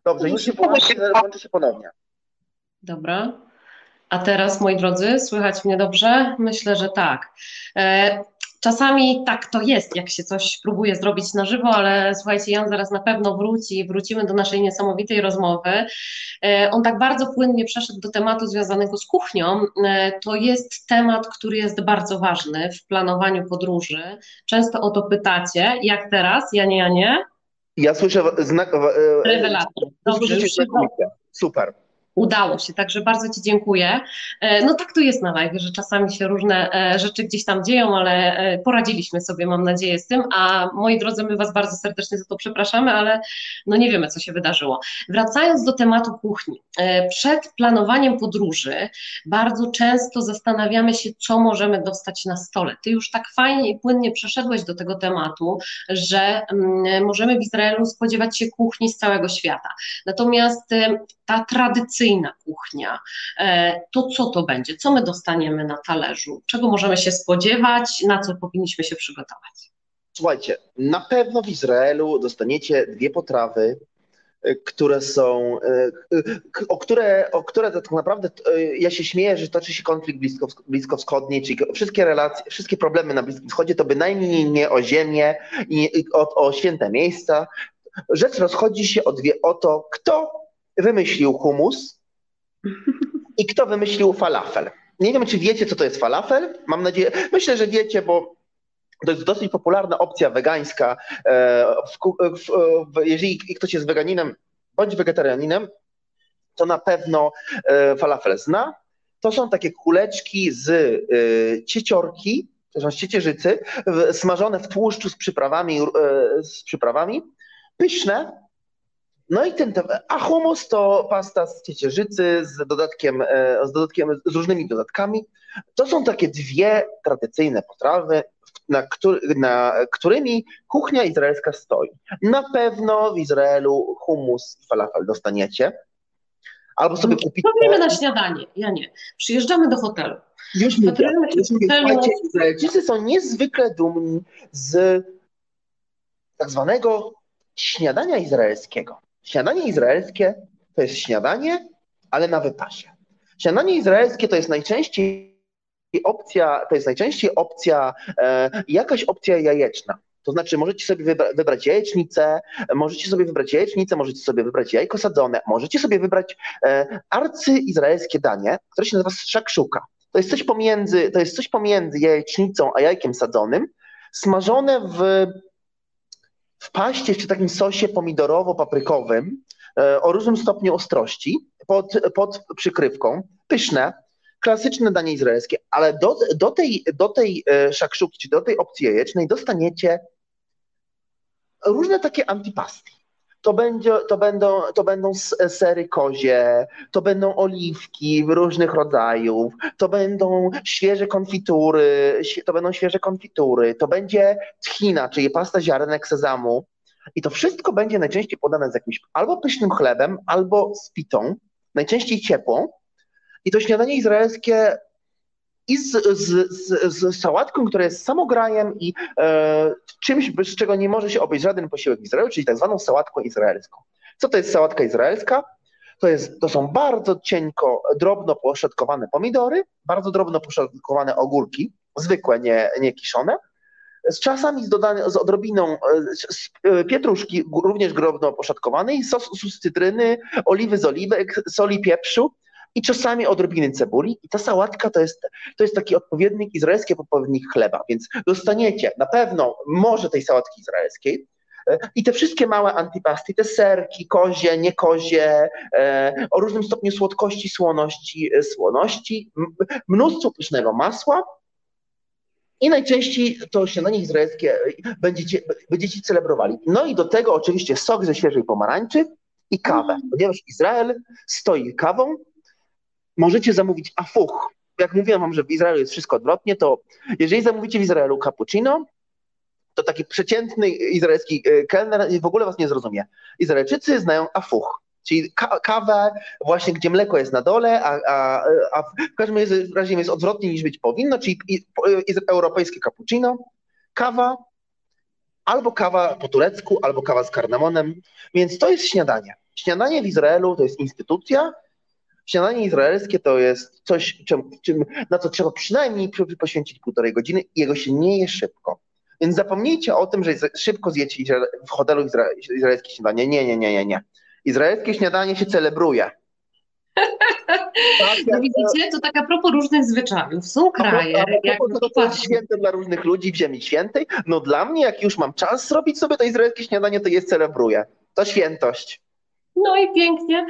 Dobrze, już się włączy, włączy się ponownie. Dobra. A teraz, moi drodzy, słychać mnie dobrze? Myślę, że tak. E, Czasami tak to jest, jak się coś próbuje zrobić na żywo, ale słuchajcie, Jan zaraz na pewno wróci, wrócimy do naszej niesamowitej rozmowy. E, On tak bardzo płynnie przeszedł do tematu związanego z kuchnią. E, To jest temat, który jest bardzo ważny w planowaniu podróży. Często o to pytacie. Jak teraz, Janie, Janie? Ja słyszę znak. e, Rewelacja. Dobrze. Super. Udało się, także bardzo Ci dziękuję. E, No tak to jest na live, że czasami się różne e, rzeczy gdzieś tam dzieją, ale e, poradziliśmy sobie, mam nadzieję, z tym, a moi drodzy, my Was bardzo serdecznie za to przepraszamy, ale no nie wiemy, co się wydarzyło. Wracając do tematu kuchni. Przed planowaniem podróży bardzo często zastanawiamy się, co możemy dostać na stole. Ty już tak fajnie i płynnie przeszedłeś do tego tematu, że mm, możemy w Izraelu spodziewać się kuchni z całego świata. Natomiast ta tradycyjna kuchnia, e, to co to będzie? Co my dostaniemy na talerzu? Czego możemy się spodziewać? Na co powinniśmy się przygotować? Słuchajcie, na pewno w Izraelu dostaniecie dwie potrawy, e, które są, e, o które, o które tak naprawdę ja się śmieję, że toczy się konflikt blisko, bliskowschodni, czyli wszystkie relacje, wszystkie problemy na Bliskim Wschodzie to bynajmniej nie o ziemię i o, o święte miejsca. Rzecz rozchodzi się o, dwie, o to, kto wymyślił humus i kto wymyślił falafel. Nie wiem, czy wiecie, co to jest falafel. Mam nadzieję, myślę, że wiecie, bo to jest dosyć popularna opcja wegańska. E, w, w, jeżeli ktoś jest weganinem bądź wegetarianinem, to na pewno e, falafel zna. To są takie kuleczki z e, cieciorki, z ciecierzycy, smażone w tłuszczu z przyprawami, e, z przyprawami. Pyszne, no i ten, a hummus to pasta z ciecierzycy z dodatkiem, e, z dodatkiem, z różnymi dodatkami. To są takie dwie tradycyjne potrawy, na, któr, na którymi kuchnia izraelska stoi. Na pewno w Izraelu hummus i falafel dostaniecie. Albo sobie kupicie. Co robimy na śniadanie? Ja nie. Przyjeżdżamy do hotelu. Już mówię, Patrujemy się już w mówię. hotelu. Słuchajcie, Izraelczycy są niezwykle dumni z tak zwanego śniadania izraelskiego. Śniadanie izraelskie to jest śniadanie, ale na wypasie. Śniadanie izraelskie to jest najczęściej opcja, to jest najczęściej opcja, e, jakaś opcja jajeczna. To znaczy, możecie sobie wybra wybrać jajecznicę, możecie sobie wybrać jajecznicę, możecie sobie wybrać jajko sadzone, możecie sobie wybrać e, arcyizraelskie danie, które się nazywa szakszuka. To jest coś pomiędzy, to jest coś pomiędzy jajecznicą a jajkiem sadzonym, smażone w, w paście czy takim sosie pomidorowo-paprykowym e, o różnym stopniu ostrości pod, pod przykrywką. Pyszne, klasyczne danie izraelskie, ale do, do, tej, do tej e, szakszuki, czy do tej opcji jajecznej dostaniecie różne takie antipasty. To, będzie, to, będą, to będą sery kozie, to będą oliwki różnych rodzajów, to będą świeże konfitury, to będą świeże konfitury, to będzie tchina, czyli pasta ziarenek sezamu. I to wszystko będzie najczęściej podane z jakimś albo pysznym chlebem, albo z pitą, najczęściej ciepłą. I to śniadanie izraelskie i z, z, z, z sałatką, która jest samograjem i e, czymś, bez czego nie może się obejść żaden posiłek w Izraelu, czyli tak zwaną sałatką izraelską. Co to jest sałatka izraelska? To, jest, to są bardzo cienko, drobno poszatkowane pomidory, bardzo drobno poszatkowane ogórki, zwykłe, nie, nie kiszone, z czasami z, dodane, z odrobiną z pietruszki, również grobno poszatkowanej, sosu z cytryny, oliwy z oliwek, soli, pieprzu i czasami odrobiny cebuli. I ta sałatka to jest, to jest taki odpowiednik izraelski odpowiednik chleba, więc dostaniecie na pewno może tej sałatki izraelskiej, i te wszystkie małe antipasty, te serki, kozie, nie kozie, e, o różnym stopniu słodkości, słoności, e, słoności, mnóstwo pysznego masła, i najczęściej to śniadanie izraelskie będziecie, będziecie celebrowali. No i do tego oczywiście sok ze świeżej pomarańczy i kawę. Ponieważ Izrael stoi kawą, możecie zamówić afuch. Jak mówiłem wam, że w Izraelu jest wszystko odwrotnie, to jeżeli zamówicie w Izraelu cappuccino, to taki przeciętny izraelski e, kelner w ogóle was nie zrozumie. Izraelczycy znają afuch, czyli kawę właśnie, gdzie mleko jest na dole, a, a, a w każdym razie jest odwrotnie niż być powinno, czyli europejskie cappuccino, kawa, albo kawa po turecku, albo kawa z karnamonem, więc to jest śniadanie. Śniadanie w Izraelu to jest instytucja, śniadanie izraelskie to jest coś, czym, czym, na co trzeba przynajmniej poświęcić półtorej godziny i jego się nie je szybko. Więc zapomnijcie o tym, że szybko zjecie w hotelu izra izraelskie śniadanie. Nie, nie, nie, nie, nie. Izraelskie śniadanie się celebruje. Tak, no widzicie, to tak a propos różnych zwyczajów. Są kraje, a propos, jak to, to jest święte dla różnych ludzi w ziemi świętej. No dla mnie, jak już mam czas zrobić sobie to izraelskie śniadanie, to je celebruję. To świętość. No i pięknie.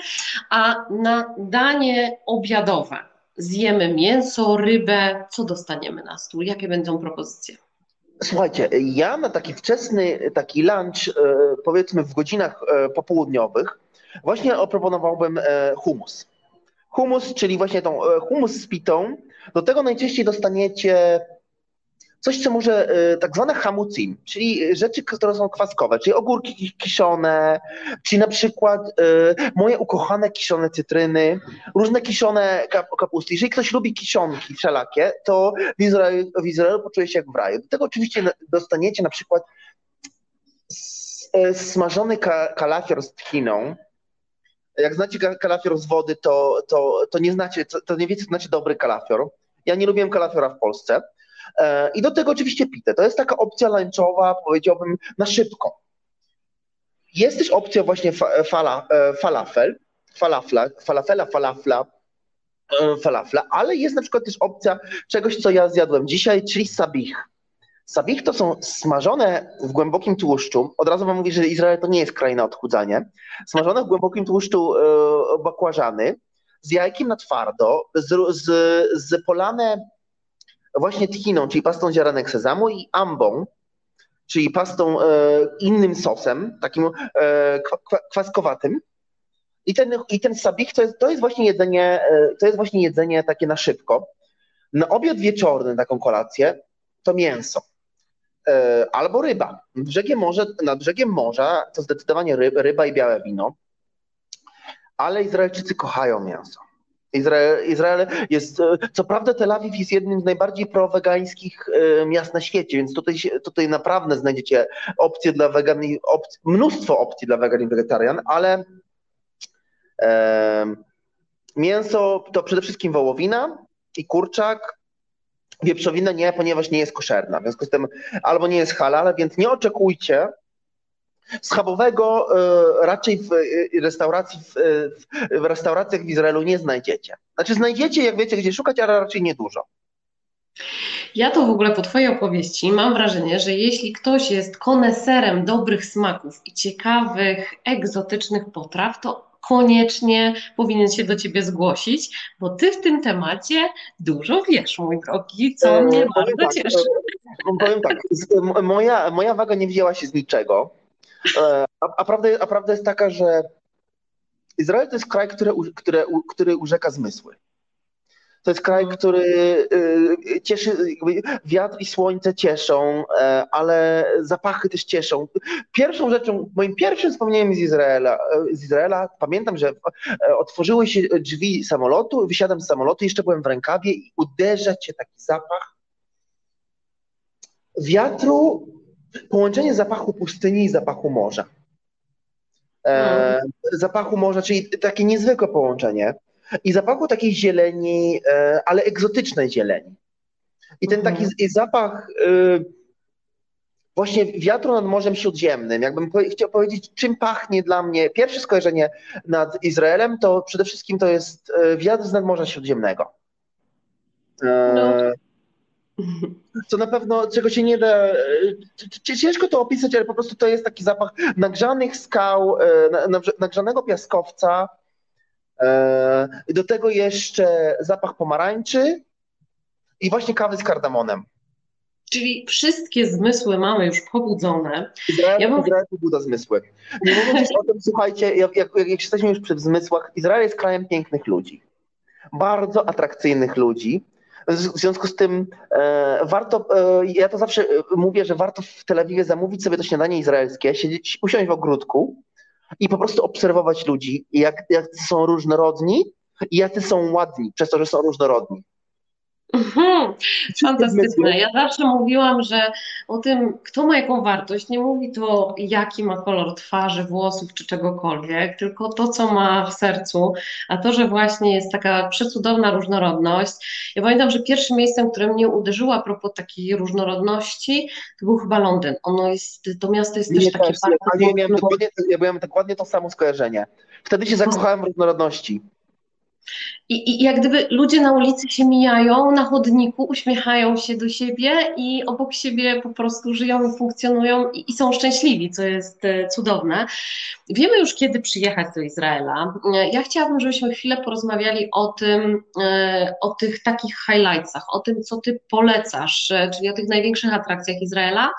A na danie obiadowe zjemy mięso, rybę. Co dostaniemy na stół? Jakie będą propozycje? Słuchajcie, ja na taki wczesny taki lunch, e, powiedzmy w godzinach e, popołudniowych, właśnie oproponowałbym e, humus. Humus, czyli właśnie tą humus z pitą. Do tego najczęściej dostaniecie coś, co może y, tak zwane hamucin, czyli rzeczy, które są kwaskowe, czyli ogórki kiszone, czyli na przykład y, moje ukochane kiszone cytryny, różne kiszone kapusty. Jeżeli ktoś lubi kiszonki wszelakie, to w Izraelu, w Izraelu poczuje się jak w raju. Do tego oczywiście dostaniecie na przykład smażony kalafior z tchiną, jak znacie kalafior z wody, to, to, to nie znacie, to nie wiecie, co znaczy dobry kalafior. Ja nie lubiłem kalafiora w Polsce. E, I do tego oczywiście pitę. To jest taka opcja lunchowa, powiedziałbym, na szybko. Jest też opcja właśnie fala, e, falafel, falafla, falafela, falafla, e, falafla, ale jest na przykład też opcja czegoś, co ja zjadłem dzisiaj, czyli sabich. Sabich to są smażone w głębokim tłuszczu. Od razu wam mówię, że Izrael to nie jest kraj na odchudzanie. Smażone w głębokim tłuszczu bakłażany z jajkiem na twardo, z, z, z polane właśnie tchiną, czyli pastą ziarenek sezamu i ambą, czyli pastą e, innym sosem, takim e, kwaskowatym. I ten, i ten sabich to jest, to jest właśnie jedzenie, e, to jest właśnie jedzenie takie na szybko. Na obiad wieczorny, taką kolację, to mięso. E, albo ryba. Brzegiem morza, nad brzegiem morza to zdecydowanie ryba, ryba i białe wino. Ale Izraelczycy kochają mięso. Izrael, Izrael jest, e, co prawda Tel Awiw jest jednym z najbardziej prowegańskich e, miast na świecie, więc tutaj, tutaj naprawdę znajdziecie opcje dla wegan, mnóstwo opcji dla wegan i wegetarian, ale e, mięso to przede wszystkim wołowina i kurczak, wieprzowina nie, ponieważ nie jest koszerna, w związku z tym albo nie jest halal, więc nie oczekujcie, Schabowego e, raczej w e, restauracji, w, w restauracjach w Izraelu nie znajdziecie. Znaczy znajdziecie, jak wiecie, gdzie szukać, ale raczej niedużo. Ja to w ogóle po Twojej opowieści mam wrażenie, że jeśli ktoś jest koneserem dobrych smaków i ciekawych, egzotycznych potraw, to koniecznie powinien się do Ciebie zgłosić, bo Ty w tym temacie dużo wiesz, mój drogi, co mnie e, bardzo tak, cieszy. Powiem tak, moja, moja waga nie wzięła się z niczego. E, a, a, prawda, a prawda jest taka, że Izrael to jest kraj, który, który, który urzeka zmysły. To jest kraj, mhm. który y, cieszy, wiatr i słońce cieszą, e, ale zapachy też cieszą. Pierwszą rzeczą, moim pierwszym wspomnieniem z Izraela, z Izraela pamiętam, że e, otworzyły się drzwi samolotu, wysiadam z samolotu, jeszcze byłem w rękawie i uderza cię taki zapach wiatru połączenie zapachu pustyni i zapachu morza. E, no. zapachu morza, czyli takie niezwykłe połączenie. I zapachu takiej zieleni, e, ale egzotycznej zieleni. I ten taki mhm. zapach y, właśnie wiatru nad Morzem Śródziemnym, jakbym po, chciał powiedzieć, czym pachnie dla mnie, pierwsze skojarzenie nad Izraelem, to przede wszystkim to jest y, wiatr z nadmorza Śródziemnego. E, no. Co na pewno, czego się nie da, y, ciężko to opisać, ale po prostu to jest taki zapach nagrzanych skał, nagrzanego piaskowca, e, do tego jeszcze zapach pomarańczy, i właśnie kawy z kardamonem. Czyli wszystkie zmysły mamy już pobudzone. Izrael, ja bym... Izrael pobudza zmysły. Nie mówiąc o tym, słuchajcie, jak, jak, jak jesteśmy już przy zmysłach, Izrael jest krajem pięknych ludzi. Bardzo atrakcyjnych ludzi. W związku z tym e, warto, e, ja to zawsze mówię, że warto w Tel Awiwie zamówić sobie to śniadanie izraelskie, siedzieć, usiąść w ogródku i po prostu obserwować ludzi, jak, jak są różnorodni i jacy są ładni, przez to, że są różnorodni. Mhm, fantastyczne. Ja zawsze mówiłam, że o tym, kto ma jaką wartość, nie mówi to, jaki ma kolor twarzy, włosów czy czegokolwiek, tylko to, co ma w sercu, a to, że właśnie jest taka przecudowna różnorodność. Ja pamiętam, że pierwszym miejscem, które mnie uderzyło a propos takiej różnorodności, to był chyba Londyn. Ono jest, to miasto jest też takie bardzo... Ja, miałem dokładnie, ja miałem dokładnie to samo skojarzenie. Wtedy się zakochałem w różnorodności. I, I jak gdyby ludzie na ulicy się mijają, na chodniku uśmiechają się do siebie i obok siebie po prostu żyją funkcjonują i, i są szczęśliwi, co jest e, cudowne. Wiemy już, kiedy przyjechać do Izraela. E, ja chciałabym, żebyśmy chwilę porozmawiali o tym, e, o tych takich highlightsach, o tym, co ty polecasz, czyli o tych największych atrakcjach Izraela,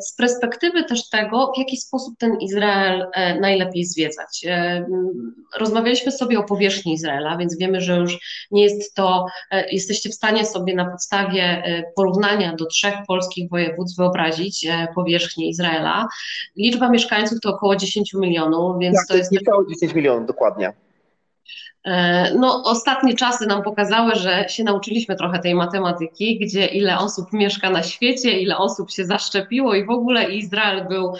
z perspektywy też tego, w jaki sposób ten Izrael najlepiej zwiedzać. Rozmawialiśmy sobie o powierzchni Izraela, więc wiemy, że już nie jest to, e, jesteście w stanie sobie na podstawie e, porównania do trzech polskich województw wyobrazić e, powierzchnię Izraela. Liczba mieszkańców to około 10 milionów, więc tak, to jest... Niecałe 10 milionów, dokładnie. E, no, ostatnie czasy nam pokazały, że się nauczyliśmy trochę tej matematyki, gdzie ile osób mieszka na świecie, ile osób się zaszczepiło i w ogóle Izrael był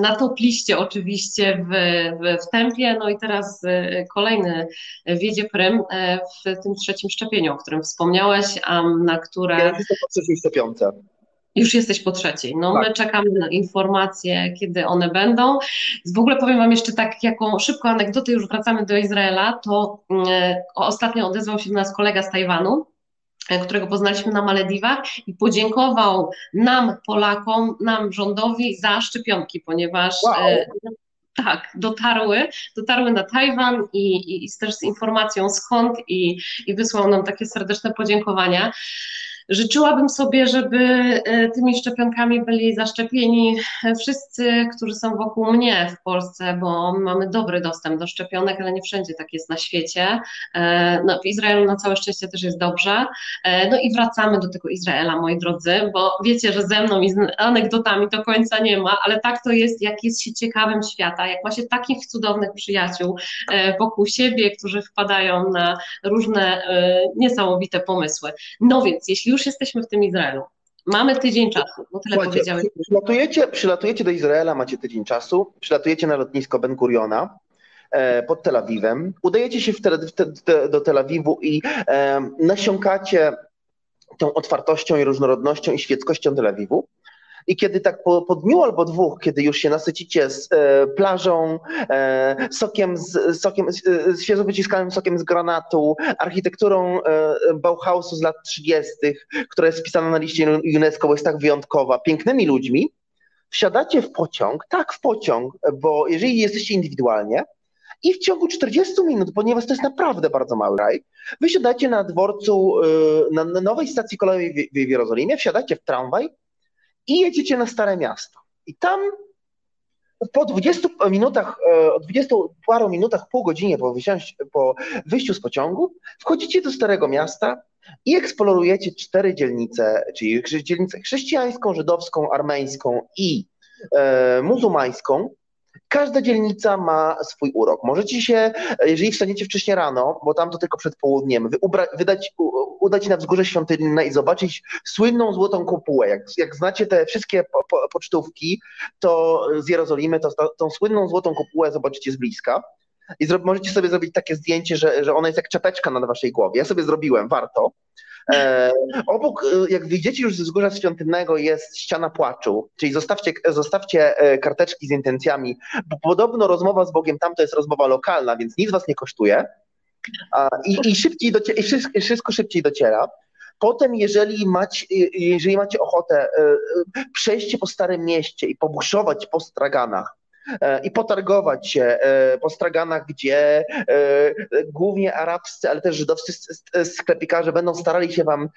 na top liście oczywiście w, w, w tempie, no i teraz e, kolejny wiedzie prym e, w tym trzecim szczepieniu, o którym wspomniałeś, a na które... Ja szczepionce. Już jesteś po trzeciej. No tak. my czekamy na informacje, kiedy one będą. W ogóle powiem Wam jeszcze tak, jaką szybką anegdotę, już wracamy do Izraela, to e, ostatnio odezwał się do nas kolega z Tajwanu, e, którego poznaliśmy na Malediwach i podziękował nam, Polakom, nam rządowi za szczepionki, ponieważ wow. e, tak, dotarły, dotarły na Tajwan i, i, i też z informacją skąd i, i wysłał nam takie serdeczne podziękowania. Życzyłabym sobie, żeby e, tymi szczepionkami byli zaszczepieni wszyscy, którzy są wokół mnie w Polsce, bo mamy dobry dostęp do szczepionek, ale nie wszędzie tak jest na świecie. E, no, w Izraelu na całe szczęście też jest dobrze. E, no i wracamy do tego Izraela, moi drodzy, bo wiecie, że ze mną i z anegdotami to końca nie ma, ale tak to jest, jak jest się ciekawym świata, jak ma się takich cudownych przyjaciół wokół siebie, którzy wpadają na różne niesamowite pomysły. No więc, jeśli już już jesteśmy w tym Izraelu. Mamy tydzień czasu, bo tyle Słuchajcie, powiedziałeś. Przylatujecie, przylatujecie do Izraela, macie tydzień czasu, przylatujecie na lotnisko Ben Guriona e, pod Tel Awiwem, udajecie się do Tel Awiwu i e, nasiąkacie tą otwartością i różnorodnością i świeckością Tel Awiwu. I kiedy tak po, po dniu albo dwóch, kiedy już się nasycicie z e, plażą, e, sokiem, z, sokiem e, świeżo wyciskanym sokiem z granatu, architekturą e, Bauhausu z lat 30., która jest wpisana na liście UNESCO, bo jest tak wyjątkowa, pięknymi ludźmi, wsiadacie w pociąg, tak w pociąg, bo jeżeli jesteście indywidualnie, i w ciągu 40 minut, ponieważ to jest naprawdę bardzo mały raj, wysiadacie na dworcu, e, na, nowej stacji kolejowej w Jerozolimie, wsiadacie w tramwaj i jedziecie na Stare Miasto. I tam po 20 minutach, e, o 20 paru minutach, pół godzinie po, wysiąść, po wyjściu z pociągu, wchodzicie do Starego Miasta i eksplorujecie cztery dzielnice, czyli dzielnicę chrześcijańską, żydowską, armeńską i e, muzułmańską. Każda dzielnica ma swój urok. Możecie się, jeżeli wstaniecie wcześniej rano, bo tam to tylko przed południem, ubra, wydać, udać na wzgórze świątynne i zobaczyć słynną złotą kopułę. Jak, jak znacie te wszystkie po, po, pocztówki, to z Jerozolimy, to tą słynną złotą kopułę zobaczycie z bliska. I zro, możecie sobie zrobić takie zdjęcie, że, że ona jest jak czapeczka na waszej głowie. Ja sobie zrobiłem, warto. E, obok, e, jak wyjdziecie już ze wzgórza świątynnego, jest ściana płaczu, czyli zostawcie, zostawcie e, karteczki z intencjami, bo podobno rozmowa z Bogiem tam to jest rozmowa lokalna, więc nic was nie kosztuje i, i, szybciej docie, i wszystko, szybciej dociera. Potem, jeżeli macie, jeżeli macie ochotę przejście po Starym Mieście i pobuszować po straganach, i potargować się e, po straganach, gdzie e, głównie arabscy, ale też żydowscy sklepikarze będą starali się wam,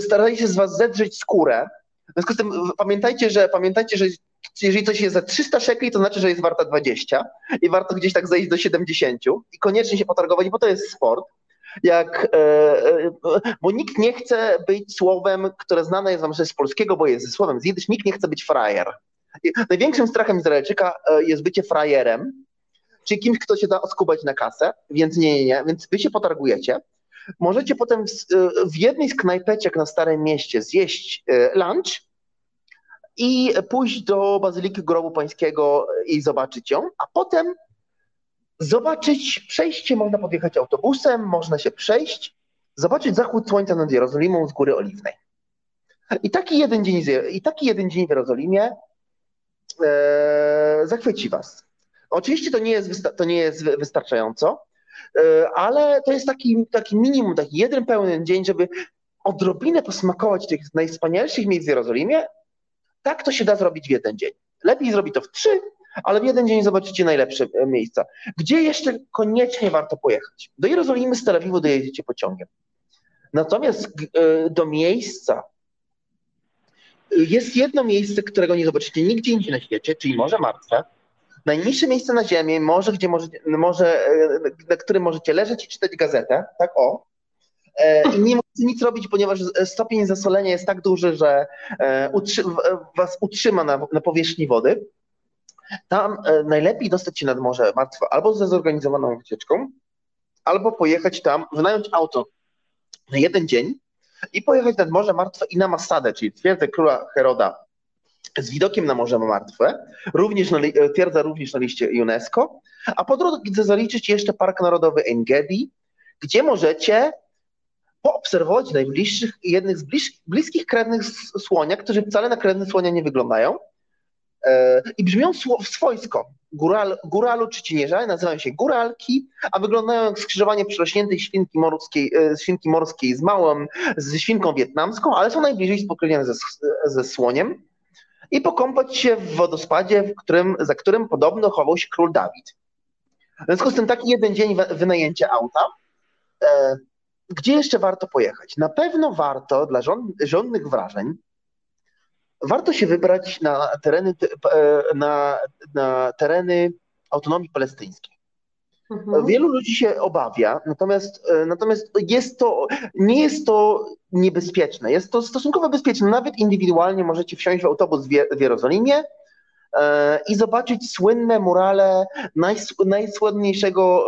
starali się z was zedrzeć skórę. W związku z tym pamiętajcie, że pamiętajcie, że jeżeli coś jest za 300 szekli, to znaczy, że jest warta 20 i warto gdzieś tak zejść do 70 i koniecznie się potargować, bo to jest sport. Jak, bo nikt nie chce być słowem, które znane jest wam z polskiego, bo jest słowem z nikt nie chce być frajer. Największym strachem Izraelczyka e, jest bycie frajerem, czyli kimś, kto się da oskubać na kasę, więc nie, nie, nie, więc wy się potargujecie. Możecie potem w, e, w jednej z knajpeczek na Starym Mieście zjeść e, lunch i pójść do Bazyliki Grobu Pańskiego i zobaczyć ją, a potem zobaczyć przejście, można podjechać autobusem, można się przejść, zobaczyć zachód słońca nad Jerozolimą z Góry Oliwnej. I taki jeden dzień, i taki jeden dzień w Jerozolimie zachwyci was. Oczywiście to nie jest, to nie jest wystarczająco, e, ale to jest taki, taki minimum, taki jeden pełny dzień, żeby odrobinę posmakować tych najwspanialszych miejsc w Jerozolimie. Tak to się da zrobić w jeden dzień. Lepiej zrobić to w trzy, ale w jeden dzień zobaczycie najlepsze e, miejsca. Gdzie jeszcze koniecznie warto pojechać? Do Jerozolimy z Tel Awiwu dojedziecie pociągiem. Natomiast e, do miejsca, jest jedno miejsce, którego nie zobaczycie nigdzie indziej na świecie, czyli Morze Martwe. Najniższe miejsce na Ziemi, morze, gdzie możecie, morze, e, na którym możecie leżeć i czytać gazetę, tak o. E, I nie możecie nic robić, ponieważ stopień zasolenia jest tak duży, że e, utrzy, was utrzyma na, na powierzchni wody. Tam najlepiej dostać się nad Morze Martwe albo ze zorganizowaną wycieczką, albo pojechać tam, wynająć auto na jeden dzień i pojechać nad Morze Martwe i na Masadę, czyli twierdzę króla Heroda z widokiem na Morze Martwe, również na, twierdza również na liście UNESCO, a po drodze zaliczyć jeszcze Park Narodowy Engedi, gdzie możecie poobserwować najbliższych, jednych z bliskich krewnych słonia, którzy wcale na krewnych słonia nie wyglądają, E, i brzmią swojsko. Góral, góralu czy cieniężale nazywają się góralki, a wyglądają jak skrzyżowanie przerośniętej świnki morskiej, e, świnki morskiej z małą, ze świnką wietnamską, ale są najbliżej spokrewnione ze, ze słoniem i pokąpać się w wodospadzie, w którym, za którym podobno chował się król Dawid. W związku z tym taki jeden dzień wynajęcia auta. E, gdzie jeszcze warto pojechać? Na pewno warto dla żon, wrażeń warto się wybrać na tereny, e, na, na tereny autonomii palestyńskiej. Mhm. Wielu ludzi się obawia, natomiast, e, natomiast jest to, nie jest to niebezpieczne. Jest to stosunkowo bezpieczne. Nawet indywidualnie możecie wsiąść w autobus w Jerozolimie e, i zobaczyć słynne murale najs, najsłynniejszego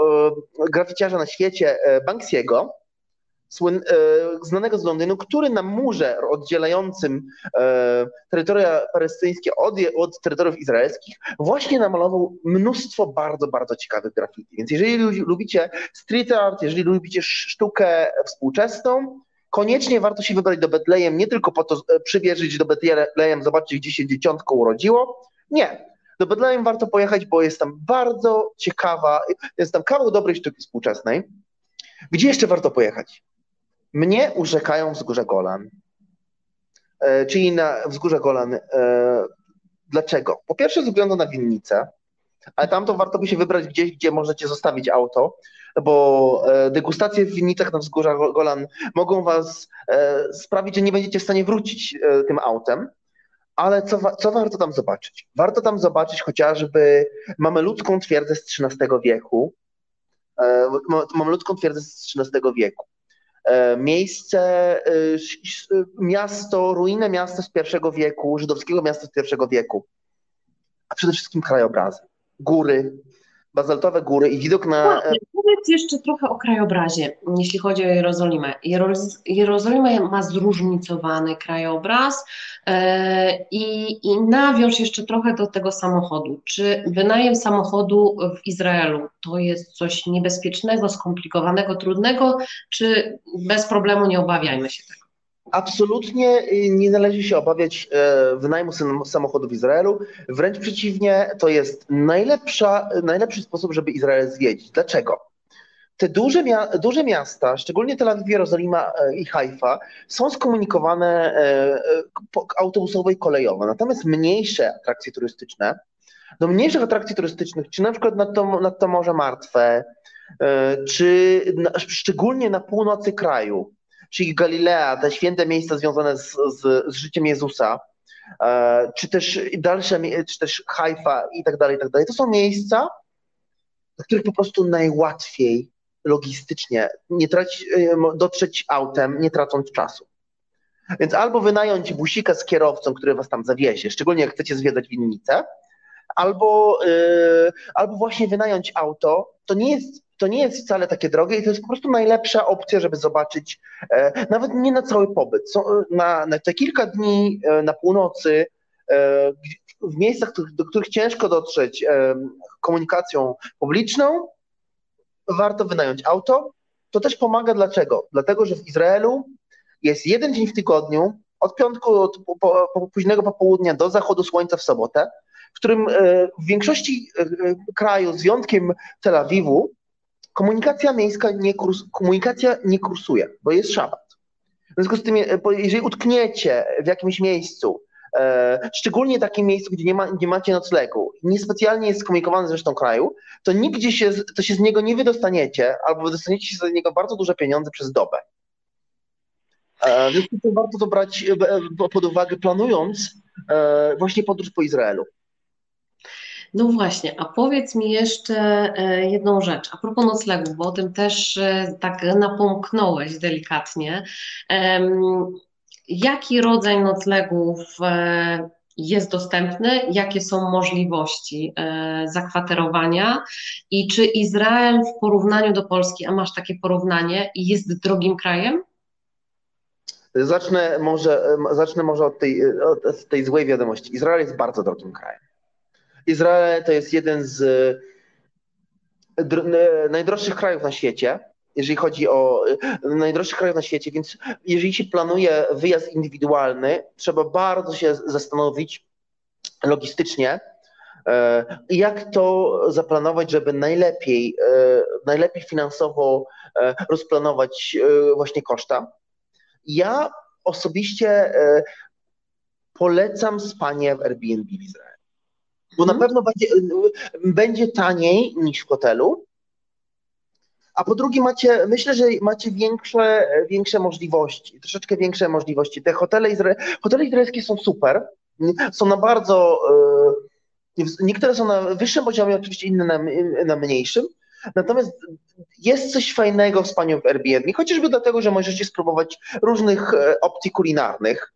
graficiarza na świecie, Banksiego, słyn, e, znanego z Londynu, który na murze oddzielającym e, terytoria palestyńskie od, od terytoriów izraelskich właśnie namalował mnóstwo bardzo, bardzo ciekawych graffiti. Więc jeżeli lubicie street art, jeżeli lubicie sztukę współczesną, koniecznie warto się wybrać do Betlejem, nie tylko po to e, przywierzyć do Betlejem, zobaczyć, gdzie się dzieciątko urodziło. Nie. Do Betlejem warto pojechać, bo jest tam bardzo ciekawa, jest tam kawał dobrej sztuki współczesnej. Gdzie jeszcze warto pojechać? Mnie urzekają wzgórze Golan, e, czyli na wzgórze Golan. E, dlaczego? Po pierwsze, ze względu na winnicę, ale tam to warto by się wybrać gdzieś, gdzie możecie zostawić auto, bo e, degustacje w winnicach na wzgórzach Golan mogą was sprawić, że nie będziecie w stanie wrócić tym autem. Ale co, co warto tam zobaczyć? Warto tam zobaczyć chociażby mamy ludzką twierdzę z XIII wieku. Mamy ludzką twierdzę z XIII wieku. E, miejsce, e, miasto, ruinę miasta z pierwszego wieku, żydowskiego miasta z pierwszego wieku, a przede wszystkim krajobrazy, góry, bazaltowe góry i widok na... Właśnie, powiedz jeszcze trochę o krajobrazie, jeśli chodzi o Jerozolimę. Jerozolima ma zróżnicowany krajobraz e, i, i nawiąż jeszcze trochę do tego samochodu. Czy wynajem samochodu w Izraelu to jest coś niebezpiecznego, skomplikowanego, trudnego, czy bez problemu nie obawiajmy się tego? Absolutnie y, nie należy się obawiać e, wynajmu samochodu w Izraelu. Wręcz przeciwnie, to jest najlepsza, najlepszy sposób, żeby Izrael zwiedzić. Dlaczego? Te duże, duże miasta, szczególnie Tel Awiw, Jerozolima e, i Haifa, są skomunikowane e, autobusowo i kolejowo. Natomiast mniejsze atrakcje turystyczne, do mniejszych atrakcji turystycznych, czy na przykład nad to, nad to Morze Martwe, czy na, szczególnie na północy kraju, czyli Galilea, te święte miejsca związane z, z, z życiem Jezusa, e, czy też dalsze, czy też Haifa i tak dalej, i tak dalej. To są miejsca, do których po prostu najłatwiej logistycznie nie traci, e, dotrzeć autem, nie tracąc czasu. Więc albo wynająć busika z kierowcą, który was tam zawiezie, szczególnie jak chcecie zwiedzać winnicę, albo, yy, albo właśnie wynająć auto. To nie jest to nie jest wcale takie drogie i to jest po prostu najlepsza opcja, żeby zobaczyć, e, nawet nie na cały pobyt, e, na, na te kilka dni e, na północy, w miejscach, do których ciężko dotrzeć komunikacją publiczną, warto wynająć auto. To też pomaga dlaczego? Dlatego, że w Izraelu jest jeden dzień w tygodniu, od piątku, od po, po, późnego popołudnia do zachodu słońca w sobotę, w którym w większości kraju, z wyjątkiem Tel Awiwu, komunikacja miejska nie, kurs, komunikacja nie kursuje, bo jest szabat. W związku z tym, e, jeżeli utkniecie w jakimś miejscu, e, szczególnie takim miejscu, gdzie nie, ma, nie macie noclegu, niespecjalnie jest skomunikowany z resztą kraju, to nigdzie się, to się z niego nie wydostaniecie, albo wydostaniecie się z niego bardzo duże pieniądze przez dobę. E, więc warto to brać pod uwagę, planując właśnie podróż po Izraelu. No właśnie, a powiedz mi jeszcze e, jedną rzecz, a propos noclegów, bo o tym też e, tak napomknąłeś delikatnie. Jaki rodzaj noclegów e, jest dostępny, jakie są możliwości zakwaterowania i czy Izrael w porównaniu do Polski, a masz takie porównanie, jest drogim krajem? Zacznę może, zacznę może od tej, od tej złej wiadomości. Izrael jest bardzo drogim krajem. Izrael to jest jeden z e, najdroższych krajów na świecie, jeżeli chodzi o e, najdroższych krajów na świecie, więc jeżeli się planuje wyjazd indywidualny, trzeba bardzo się zastanowić logistycznie, e, jak to zaplanować, żeby najlepiej, najlepiej finansowo rozplanować właśnie koszta. Ja osobiście polecam spanie w Airbnb w Izraelu bo na mhm. pewno będzie, będzie taniej niż w hotelu. A po drugie macie, myślę, że macie większe, większe możliwości, troszeczkę większe możliwości. Te hotele, izra... hotele izraelskie są super, są na bardzo, e, niektóre są na wyższym poziomie, oczywiście inne na, na mniejszym, Natomiast jest coś fajnego w spaniu w Airbnb, chociażby dlatego, że możecie spróbować różnych e, opcji kulinarnych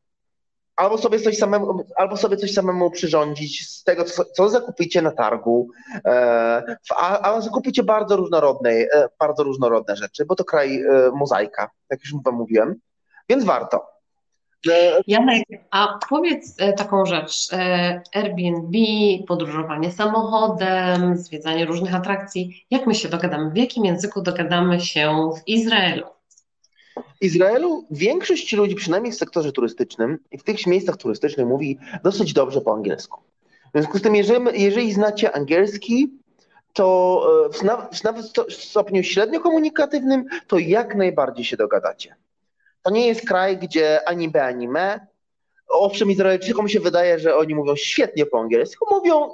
albo sobie coś samemu, albo sobie coś samemu przyrządzić z tego, co, co zakupicie na targu, e, a, a zakupicie bardzo różnorodne, e, bardzo różnorodne rzeczy, bo to kraj e, mozaika, jak już wam mówiłem, więc warto. E, Janek, a powiedz e, taką rzecz. E, Airbnb, podróżowanie samochodem, zwiedzanie różnych atrakcji. Jak my się dogadamy? W jakim języku dogadamy się w Izraelu? Izraelu większość ludzi, przynajmniej w sektorze turystycznym i w tych miejscach turystycznych mówi dosyć dobrze po angielsku. W związku z tym, jeżeli, jeżeli znacie angielski, to e, w, nawet w stopniu średnio komunikatywnym, to jak najbardziej się dogadacie. To nie jest kraj, gdzie ani B, ani me. Owszem, Izraelczykom się wydaje, że oni mówią świetnie po angielsku, mówią e,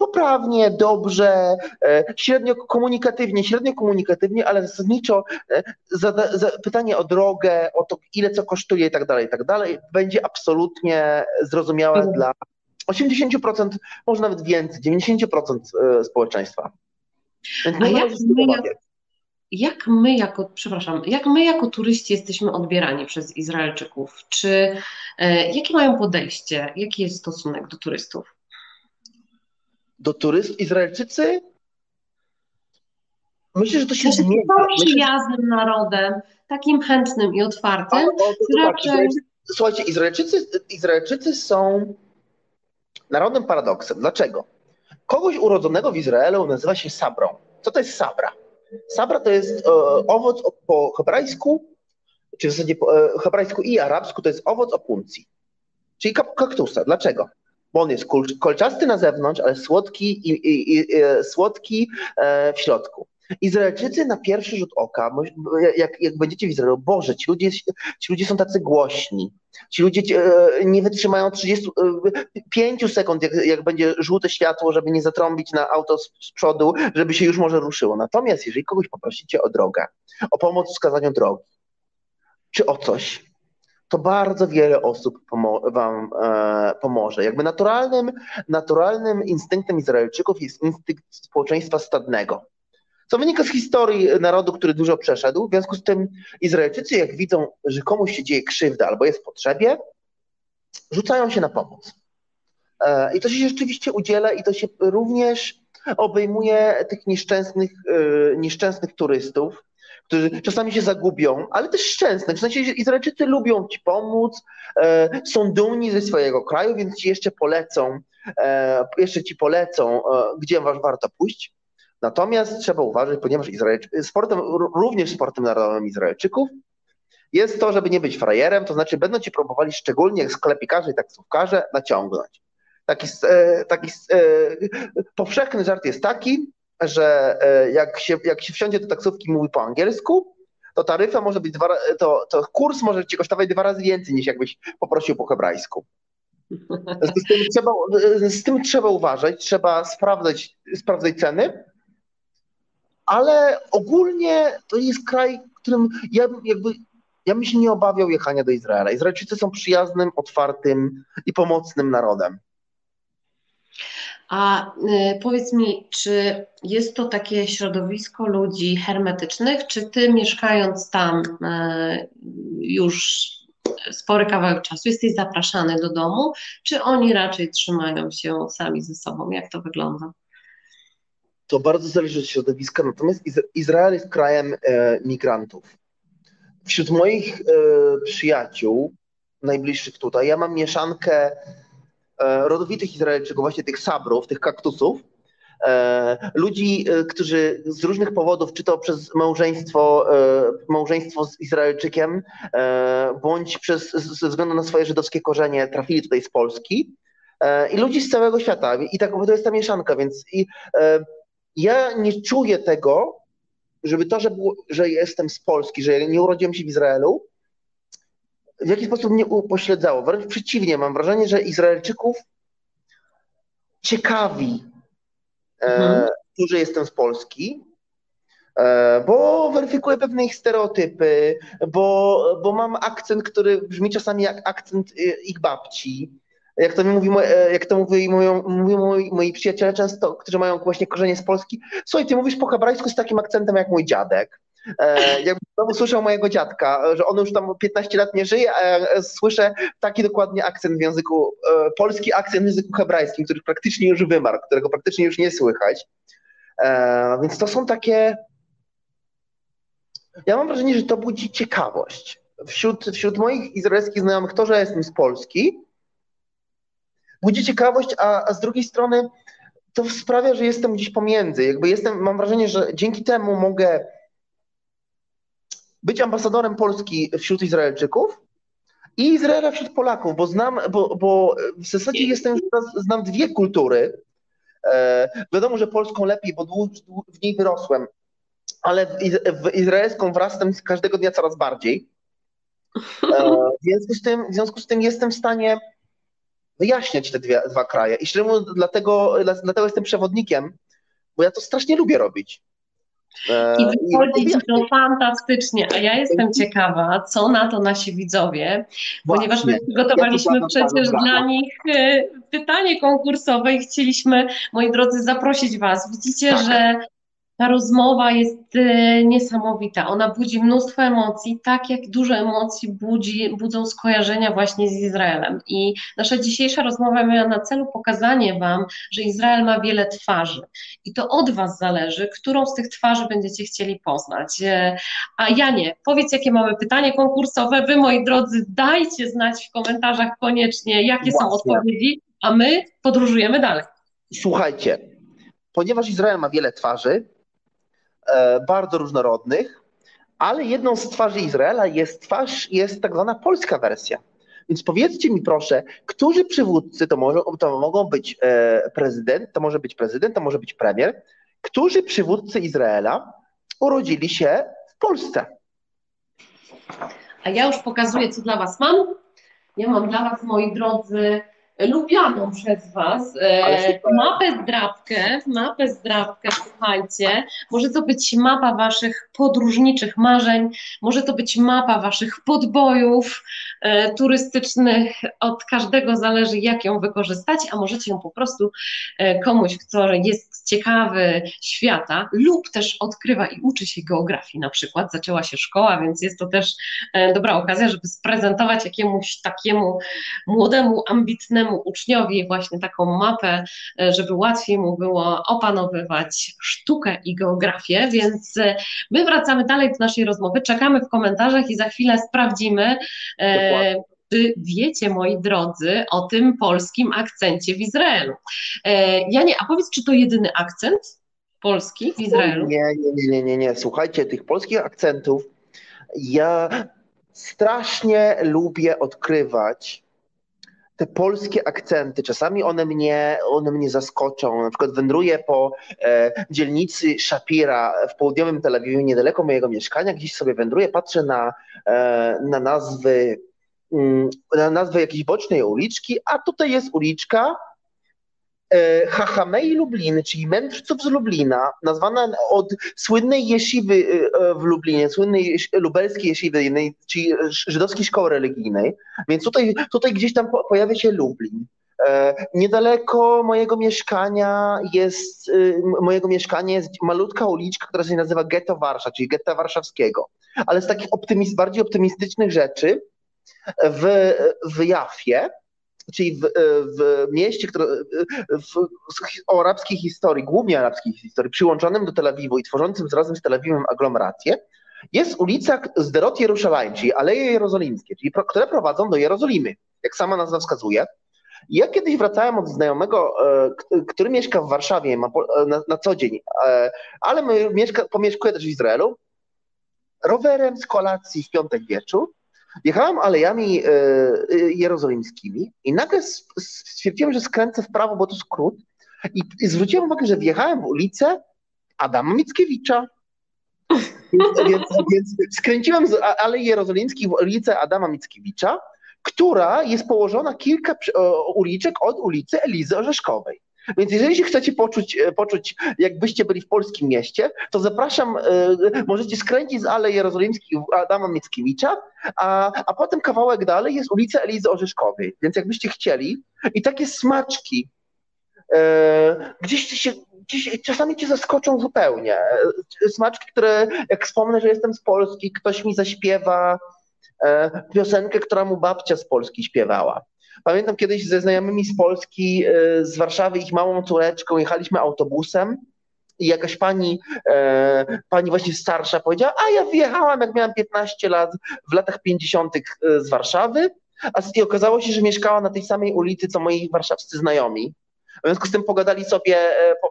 poprawnie, dobrze, e, średnio komunikatywnie, średnio komunikatywnie, ale zasadniczo e, za, za pytanie o drogę, o to, ile co kosztuje i tak dalej, i tak dalej, będzie absolutnie zrozumiałe mhm. dla 80%, może nawet więcej, 90% e, społeczeństwa. Więc A jak my, jak, jak my jako, przepraszam, jak my jako turyści jesteśmy odbierani przez Izraelczyków? Czy jakie mają podejście? Jaki jest stosunek do turystów? Do turystów. Izraelczycy myślę, że to się Znaczy, zmienia. Myślę, przyjaznym narodem, takim chętnym i otwartym. O, raczej- Izraelczycy- Słuchajcie, Izraelczycy, Izraelczycy są narodnym paradoksem. Dlaczego? Kogoś urodzonego w Izraelu nazywa się sabrą. Co to jest sabra? Sabra to jest e, owoc o- po hebrajsku, czy w zasadzie po e, hebrajsku i arabsku to jest owoc opuncji, czyli kaktusa. Dlaczego? Bo on jest kul- kolczasty na zewnątrz, ale słodki, i, i, i, e, słodki e, w środku. Izraelczycy na pierwszy rzut oka, jak, jak będziecie w Izraelu, Boże, ci ludzie, ci ludzie są tacy głośni. Ci ludzie e, nie wytrzymają 30, e, 5 sekund, jak, jak będzie żółte światło, żeby nie zatrąbić na auto z, z przodu, żeby się już może ruszyło. Natomiast jeżeli kogoś poprosicie o drogę, o pomoc w wskazaniu drogi, czy o coś, to bardzo wiele osób pomo- wam e, pomoże. Jakby naturalnym, naturalnym instynktem Izraelczyków jest instynkt społeczeństwa stadnego. Co wynika z historii narodu, który dużo przeszedł. W związku z tym Izraelczycy, jak widzą, że komuś się dzieje krzywda albo jest w potrzebie, rzucają się na pomoc. E, I to się rzeczywiście udziela i to się również obejmuje tych nieszczęsnych, e, nieszczęsnych turystów, którzy czasami się zagubią, ale też szczęsnych. W sensie Izraelczycy lubią ci pomóc, e, są dumni ze swojego kraju, więc ci jeszcze polecą, e, jeszcze ci polecą, e, gdzie wa- warto pójść. Natomiast trzeba uważać, ponieważ sportem, również sportem narodowym Izraelczyków jest to, żeby nie być frajerem, to znaczy będą ci próbowali szczególnie sklepikarze i taksówkarze naciągnąć. Taki, e, taki e, powszechny żart jest taki, że e, jak się, jak się wsiądzie do taksówki i mówi po angielsku, to taryfa może być dwa, to, to kurs może ci kosztować dwa razy więcej niż jakbyś poprosił po hebrajsku. Z tym trzeba, z tym trzeba uważać, trzeba sprawdzać, sprawdzać ceny, ale ogólnie to jest kraj, którym ja jakby ja bym się nie obawiał jechania do Izraela. Izraelczycy są przyjaznym, otwartym i pomocnym narodem. A y, powiedz mi, czy jest to takie środowisko ludzi hermetycznych, czy ty mieszkając tam y, już spory kawałek czasu, jesteś zapraszany do domu, czy oni raczej trzymają się sami ze sobą? Jak to wygląda? To bardzo zależy od środowiska, natomiast Iz- Izrael jest krajem e, migrantów. Wśród moich e, przyjaciół, najbliższych tutaj, ja mam mieszankę rodowitych Izraelczyków, właśnie tych sabrów, tych kaktusów, e, ludzi, e, którzy z różnych powodów, czy to przez małżeństwo, e, małżeństwo z Izraelczykiem, e, bądź przez, ze względu na swoje żydowskie korzenie trafili tutaj z Polski, e, i ludzi z całego świata. I tak to jest ta mieszanka, więc i, e, ja nie czuję tego, żeby to, że, było, że jestem z Polski, że nie urodziłem się w Izraelu, w jakiś sposób mnie upośledzało. Wręcz przeciwnie, mam wrażenie, że Izraelczyków ciekawi Mhm. e, to, że jestem z Polski, e, bo weryfikuję pewne ich stereotypy, bo, bo mam akcent, który brzmi czasami jak akcent e, ich babci. Jak to mi mówi, jak to mówi, mówią, mówią moi, moi przyjaciele często, którzy mają właśnie korzenie z Polski, słuchaj, ty mówisz po hebrajsku z takim akcentem jak mój dziadek. E, jakbym znowu słyszał mojego dziadka, że on już tam 15 lat nie żyje, a ja słyszę taki dokładnie akcent w języku, e, polski akcent w języku hebrajskim, który praktycznie już wymarł, którego praktycznie już nie słychać. E, więc to są takie. Ja mam wrażenie, że to budzi ciekawość. Wśród, wśród moich izraelskich znajomych to, że jestem z Polski, budzi ciekawość, a, a z drugiej strony to sprawia, że jestem gdzieś pomiędzy. Jakby jestem, mam wrażenie, że dzięki temu mogę być ambasadorem Polski wśród Izraelczyków i Izraela wśród Polaków, bo znam, bo, bo w zasadzie jestem znam dwie kultury. E, wiadomo, że polską lepiej, bo w niej wyrosłem, ale w, w izraelską wrastam z każdego dnia coraz bardziej. E, w, związku z tym, w związku z tym jestem w stanie wyjaśniać te dwie, dwa kraje. I szczerze mówiąc, dlatego, dla- dlatego jestem przewodnikiem, bo ja to strasznie lubię robić. E, I wychodzi to fantastycznie, a ja jestem ciekawa, co na to nasi widzowie, ponieważ my Właśnie. przygotowaliśmy Ja przecież dla nich e, pytanie konkursowe i chcieliśmy, moi drodzy, zaprosić Was. Widzicie, Tak. że ta rozmowa jest e, niesamowita. Ona budzi mnóstwo emocji, tak jak dużo emocji budzi, budzą skojarzenia właśnie z Izraelem. I nasza dzisiejsza rozmowa miała na celu pokazanie Wam, że Izrael ma wiele twarzy. I to od Was zależy, którą z tych twarzy będziecie chcieli poznać. E, a Janie, powiedz, jakie mamy pytanie konkursowe. Wy, moi drodzy, dajcie znać w komentarzach koniecznie, jakie Właśnie. są odpowiedzi, a my podróżujemy dalej. Słuchajcie, ponieważ Izrael ma wiele twarzy, bardzo różnorodnych, ale jedną z twarzy Izraela jest twarz, jest tak zwana polska wersja. Więc powiedzcie mi proszę, którzy przywódcy to, może, to mogą być e, prezydent, to może być prezydent, to może być premier, którzy przywódcy Izraela urodzili się w Polsce? A ja już pokazuję, co dla Was mam. Ja mam dla Was, moi drodzy, lubianą przez Was e, mapę zdrabkę, mapę zdrabkę, słuchajcie, może to być mapa Waszych podróżniczych marzeń, może to być mapa Waszych podbojów turystycznych, od każdego zależy jak ją wykorzystać, a możecie ją po prostu e, komuś, kto jest ciekawy świata lub też odkrywa i uczy się geografii na przykład, zaczęła się szkoła, więc jest to też e, dobra okazja, żeby sprezentować jakiemuś takiemu młodemu, ambitnemu uczniowi właśnie taką mapę, e, żeby łatwiej mu było opanowywać sztukę i geografię, więc e, my wracamy dalej do naszej rozmowy, czekamy w komentarzach i za chwilę sprawdzimy, e. Czy wiecie, moi drodzy, o tym polskim akcencie w Izraelu? Janie, a powiedz, czy to jedyny akcent polski w Izraelu? Nie, nie, nie, nie, nie. Słuchajcie, tych polskich akcentów ja strasznie lubię odkrywać te polskie akcenty, czasami one mnie, one mnie zaskoczą. Na przykład wędruję po e, dzielnicy Shapira w południowym Tel Awiwie, niedaleko mojego mieszkania, gdzieś sobie wędruję, patrzę na, e, na nazwy na nazwę jakiejś bocznej uliczki, a tutaj jest uliczka, E, Hachamei Lubliny, czyli mędrców z Lublina, nazwana od słynnej jeszywy e, w Lublinie, słynnej lubelskiej jeszywy, czyli żydowskiej szkoły religijnej. Więc tutaj, tutaj gdzieś tam pojawia się Lublin. E, niedaleko mojego mieszkania jest mojego mieszkania jest malutka uliczka, która się nazywa Getto Warszaw, czyli Getta Warszawskiego. Ale z takich optymist, bardziej optymistycznych rzeczy w, w Jafie czyli w, e, w mieście, które, e, w, o arabskiej historii, głównie arabskiej historii, przyłączonym do Tel Awiwu i tworzącym razem z Tel Awiwem aglomerację, jest ulica Zderot Jerusalem, czyli Aleje Jerozolimskie, czyli, które prowadzą do Jerozolimy, jak sama nazwa wskazuje. Ja kiedyś wracałem od znajomego, e, który mieszka w Warszawie na, na co dzień, ale mieszka, pomieszkuje też w Izraelu, rowerem z kolacji w piątek wieczór Jechałem alejami e, e, jerozolimskimi i nagle stwierdziłem, że skręcę w prawo, bo to skrót. I, i zwróciłem uwagę, że wjechałem w ulicę Adama Mickiewicza. Więc, więc, więc skręciłem z Alei Jerozolimskiej w ulicę Adama Mickiewicza, która jest położona kilka uliczek od ulicy Elizy Orzeszkowej. Więc jeżeli się chcecie poczuć, e, poczuć, jakbyście byli w polskim mieście, to zapraszam, e, możecie skręcić z Alei Jerozolimskiej Adama Mickiewicza, a, a potem kawałek dalej jest ulica Elizy Orzeszkowej. Więc jakbyście chcieli, i takie smaczki, e, gdzieś się Gdzieś, czasami cię zaskoczą zupełnie. Smaczki, które jak wspomnę, że jestem z Polski, ktoś mi zaśpiewa piosenkę, która mu babcia z Polski śpiewała. Pamiętam kiedyś ze znajomymi z Polski, e, z Warszawy, ich małą córeczką, jechaliśmy autobusem i jakaś pani, e, pani właśnie starsza powiedziała, a ja wyjechałam, jak miałam 15 lat, w latach 50. E, z Warszawy, a i okazało się, że mieszkała na tej samej ulicy, co moi warszawscy znajomi. W związku z tym pogadali sobie,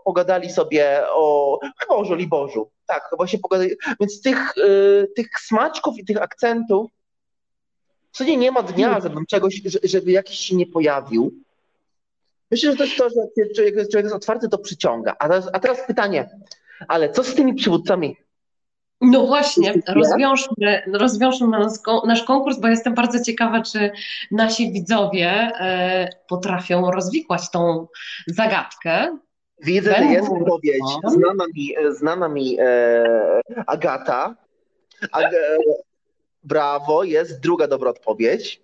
pogadali sobie o, chyba o Żoliborzu. Tak, chyba się pogadali. Więc tych, tych smaczków i tych akcentów w zasadzie nie ma dnia, żebym czegoś, żeby jakiś się nie pojawił. Myślę, że to jest to, że jak człowiek jest otwarty, to przyciąga. A teraz, a teraz pytanie, ale co z tymi przywódcami? No właśnie, rozwiążmy, rozwiążmy nasz konkurs, bo jestem bardzo ciekawa, czy nasi widzowie e, potrafią rozwikłać tą zagadkę. Widzę, że jest odpowiedź. Znana mi, znana mi e, Agata. Ag, Brawo, jest druga dobra odpowiedź.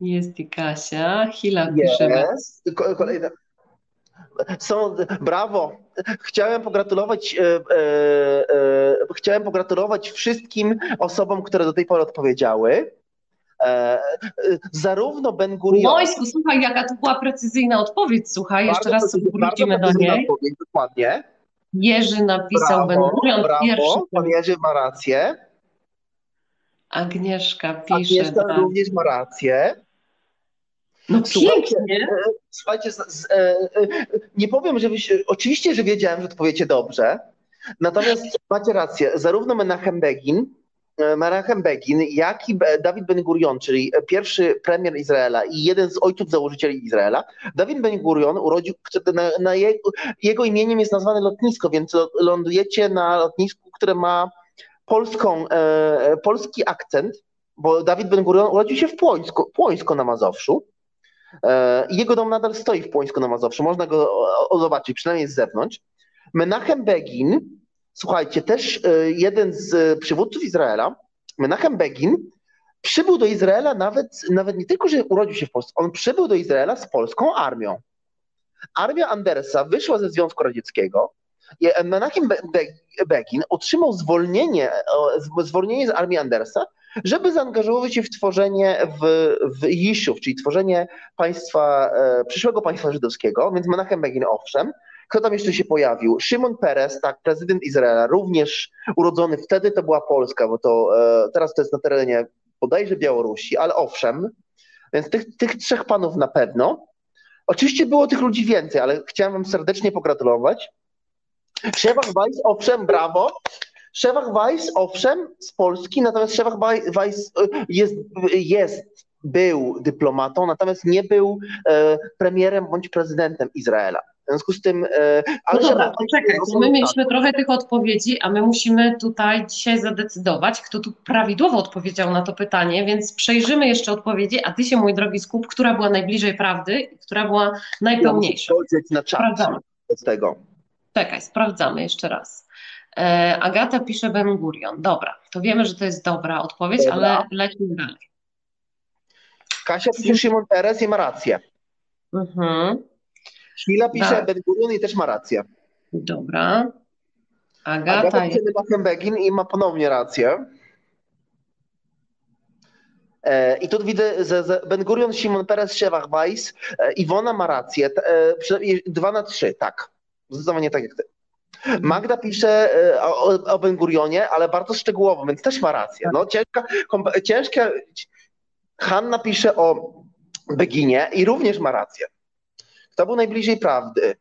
Jest i Kasia. Hila pisze. Kolejna. Są, brawo. chciałem pogratulować, e, e, e, chciałem pogratulować wszystkim osobom, które do tej pory odpowiedziały. E, e, zarówno Ben Gurion... Wojsku, słuchaj, jaka to była precyzyjna odpowiedź, słuchaj, jeszcze raz sobie wrócimy do niej. Odpowiedź, dokładnie. Jerzy napisał Ben Gurion brawo, pierwszy. Pan Jerzy ma rację. Agnieszka pisze. Agnieszka tak. również ma rację. No Słuchajcie, pięknie. e, Słuchajcie, z, z, e, e, nie powiem, że oczywiście, że wiedziałem, że odpowiecie dobrze, natomiast macie rację, zarówno Menachem Begin, e, Menachem Begin, jak i Dawid Ben Gurion, czyli pierwszy premier Izraela i jeden z ojców założycieli Izraela, Dawid Ben Gurion urodził, na, na jego, jego imieniem jest nazwane lotnisko, więc lądujecie na lotnisku, które ma polską, e, polski akcent, bo Dawid Ben Gurion urodził się w Płońsku, Płońsko na Mazowszu, E, Jego dom nadal stoi w Płońsku na Mazowszu. Można go o, o, zobaczyć, przynajmniej z zewnątrz. Menachem Begin, słuchajcie, też e, jeden z e, przywódców Izraela, Menachem Begin, przybył do Izraela nawet, nawet nie tylko, że urodził się w Polsce, on przybył do Izraela z polską armią. Armia Andersa wyszła ze Związku Radzieckiego Menachem Be- Be- Begin otrzymał zwolnienie, zwolnienie z armii Andersa, żeby zaangażować się w tworzenie w, w czyli tworzenie państwa, e, przyszłego państwa żydowskiego, więc Menachem Begin owszem. Kto tam jeszcze się pojawił? Szymon Peres, tak, prezydent Izraela, również urodzony wtedy, to była Polska, bo to e, teraz to jest na terenie bodajże Białorusi, ale owszem. Więc tych, tych trzech panów na pewno. Oczywiście było tych ludzi więcej, ale chciałem wam serdecznie pogratulować. Szewach Weiss, owszem, brawo. Szewach Weiss, owszem, z Polski, natomiast Szewach Weiss e, jest, jest, był dyplomatą, natomiast nie był e, premierem bądź prezydentem Izraela. W związku z tym. E, No dobra, to czekaj, bo my osobą- mieliśmy trochę tych odpowiedzi, a my musimy tutaj dzisiaj zadecydować, kto tu prawidłowo odpowiedział na to pytanie, więc przejrzymy jeszcze odpowiedzi, a ty się, mój drogi, skup, która była najbliżej prawdy i która była najpełniejsza. spojrzeć na Sprawdzamy. od tego. Czekaj, sprawdzamy jeszcze raz. E, Agata pisze Ben Gurion. Dobra, to wiemy, że to jest dobra odpowiedź, Dobra. ale lećmy dalej. Kasia pisze Szymon Peres i ma rację. Mhm. Chwila pisze Tak. Ben Gurion i też ma rację. Dobra. Agata Agata pisze Begin i ma ponownie rację. E, I tu widzę, że Ben Gurion, Szymon Peres, Szewach Weiss, e, Iwona ma rację. E, Dwa na trzy, tak. Zdecydowanie tak jak ty. Magda pisze e, o, o Ben Gurionie, ale bardzo szczegółowo, więc też ma rację. No, ciężka, ciężka. Hanna pisze o Beginie i również ma rację. Kto był najbliżej prawdy?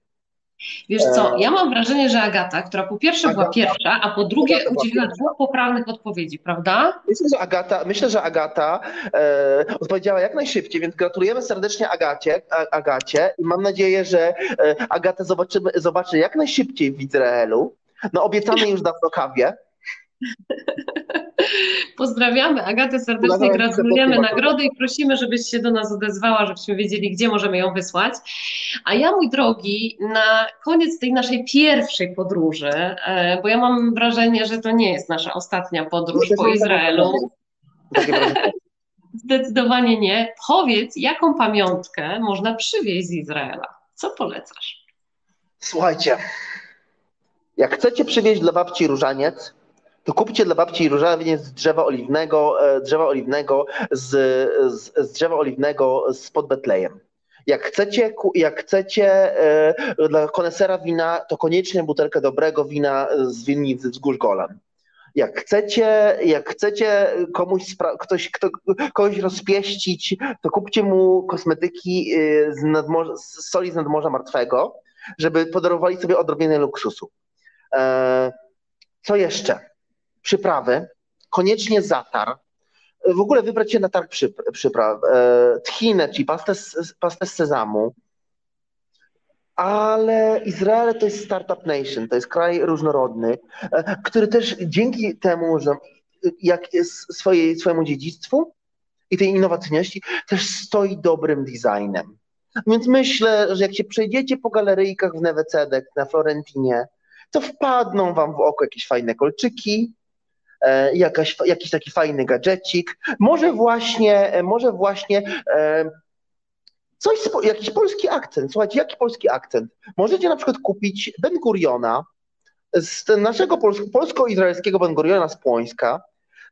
Wiesz co, ja mam wrażenie, że Agata, która po pierwsze była Agata. pierwsza, a po drugie Agata była udzieliła dwóch poprawnych odpowiedzi, prawda? Myślę, że Agata, myślę, że Agata e, odpowiedziała jak najszybciej, więc gratulujemy serdecznie Agacie, a, Agacie i mam nadzieję, że e, Agatę zobaczymy, zobaczy jak najszybciej w Izraelu. No obiecane już dawno kawie. Pozdrawiamy Agatę serdecznie, gratulujemy nagrody i prosimy, żebyś się do nas odezwała, żebyśmy wiedzieli, gdzie możemy ją wysłać. A ja, mój drogi, na koniec tej naszej pierwszej podróży, e, bo ja mam wrażenie, że to nie jest nasza ostatnia podróż po Izraelu, zdecydowanie nie. Powiedz, jaką pamiątkę można przywieźć z Izraela? Co polecasz? Słuchajcie, jak chcecie przywieźć dla babci różaniec, to kupcie dla babci różaniec z drzewa oliwnego, e, drzewa oliwnego z, z, z drzewa oliwnego spod Betlejem. Jak chcecie, jak chcecie e, dla konesera wina, to koniecznie butelkę dobrego wina z winnicy wzgórz Golan. Jak chcecie, jak chcecie komuś, spra- ktoś, kto, kogoś rozpieścić, to kupcie mu kosmetyki e, z, z soli z nadmorza martwego, żeby podarowali sobie odrobinę luksusu. E, co jeszcze? Przyprawy. Koniecznie zatar. W ogóle wybrać się na targ przyp- przypraw. E, tchinę, czyli pastę z, pastę z sezamu. Ale Izrael to jest startup nation, to jest kraj różnorodny, e, który też dzięki temu, że jak jest swojej, swojemu dziedzictwu i tej innowacyjności, też stoi dobrym designem. Więc myślę, że jak się przejdziecie po galeryjkach w Newecedek, na Florentinie, to wpadną wam w oko jakieś fajne kolczyki, jakaś, jakiś taki fajny gadżecik, może właśnie, e, może właśnie e, coś, jakiś polski akcent. Słuchajcie, jaki polski akcent? Możecie na przykład kupić Ben Guriona, z naszego polsko-izraelskiego Ben Guriona z Płońska,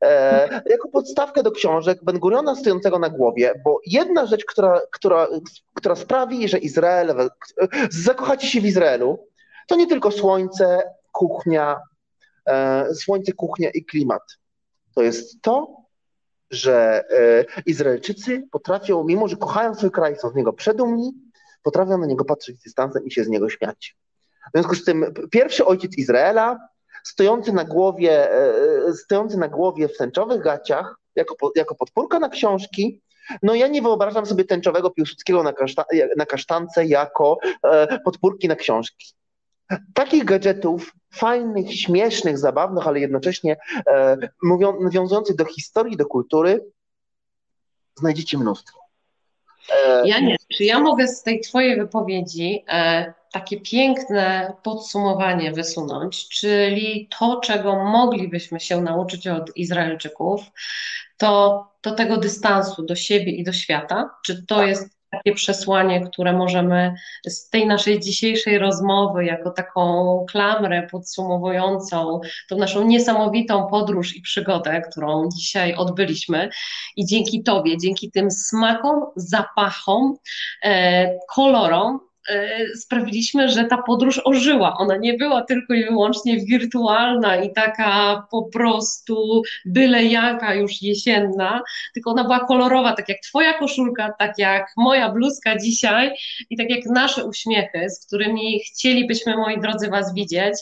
e, jako podstawkę do książek Ben Guriona stojącego na głowie, bo jedna rzecz, która, która, która sprawi, że Izrael, zakochacie się w Izraelu, to nie tylko słońce, kuchnia, e, słońce, kuchnia i klimat. To jest to, że e, Izraelczycy potrafią, mimo że kochają swój kraj, są z niego przedumni, potrafią na niego patrzeć z dystansem i się z niego śmiać. W związku z tym pierwszy ojciec Izraela, stojący na głowie, e, stojący na głowie w tęczowych gaciach, jako, jako podpórka na książki, no ja nie wyobrażam sobie tęczowego Piłsudskiego na, kaszta, na kasztance jako e, podpórki na książki. Takich gadżetów, fajnych, śmiesznych, zabawnych, ale jednocześnie e, mówią, nawiązujących do historii, do kultury, znajdziecie mnóstwo. E, ja nie. Czy ja mogę z tej Twojej wypowiedzi e, takie piękne podsumowanie wysunąć, czyli to, czego moglibyśmy się nauczyć od Izraelczyków, to, to tego dystansu do siebie i do świata? Czy to jest takie przesłanie, które możemy z tej naszej dzisiejszej rozmowy, jako taką klamrę podsumowującą tą naszą niesamowitą podróż i przygodę, którą dzisiaj odbyliśmy. I dzięki Tobie, dzięki tym smakom, zapachom, e, kolorom, sprawiliśmy, że ta podróż ożyła. Ona nie była tylko i wyłącznie wirtualna i taka po prostu byle jaka już jesienna, tylko ona była kolorowa, tak jak Twoja koszulka, tak jak moja bluzka dzisiaj i tak jak nasze uśmiechy, z którymi chcielibyśmy, moi drodzy, Was widzieć,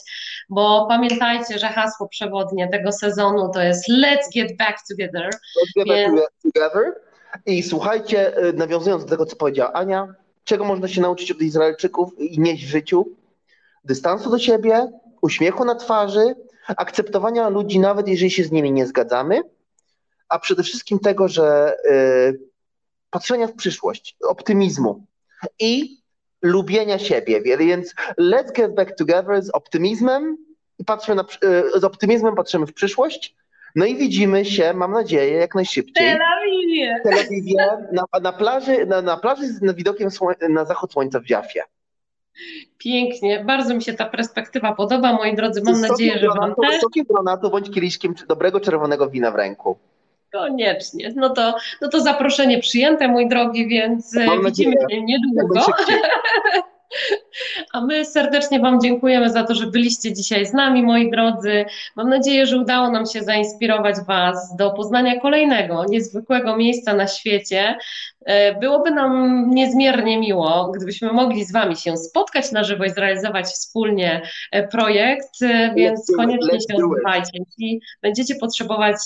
bo pamiętajcie, że hasło przewodnie tego sezonu to jest Let's get back together. Let's get back together. I słuchajcie, y, nawiązując do tego, co powiedziała Ania, czego można się nauczyć od Izraelczyków i nieść w życiu? Dystansu do siebie, uśmiechu na twarzy, akceptowania ludzi, nawet jeżeli się z nimi nie zgadzamy, a przede wszystkim tego, że y, patrzenia w przyszłość, optymizmu i lubienia siebie. Więc let's get back together z optymizmem patrzmy na, y, z optymizmem patrzymy w przyszłość. No i widzimy się, mam nadzieję, jak najszybciej. Tel Tel Awiwie, na, na, plaży, na, na plaży z widokiem na zachód słońca w Dziafie. Pięknie, bardzo mi się ta perspektywa podoba, moi drodzy. Mam nadzieję, że Wam też. Sokiem granatu bądź kieliszkiem dobrego czerwonego wina w ręku. Koniecznie. No to, no to zaproszenie przyjęte, mój drogi, więc Mam widzimy nadzieję. się niedługo. A my serdecznie Wam dziękujemy za to, że byliście dzisiaj z nami, moi drodzy. Mam nadzieję, że udało nam się zainspirować Was do poznania kolejnego niezwykłego miejsca na świecie. E, byłoby nam niezmiernie miło, gdybyśmy mogli z Wami się spotkać na żywo i zrealizować wspólnie e, projekt, e, więc koniecznie się odzywajcie. Jeśli będziecie potrzebować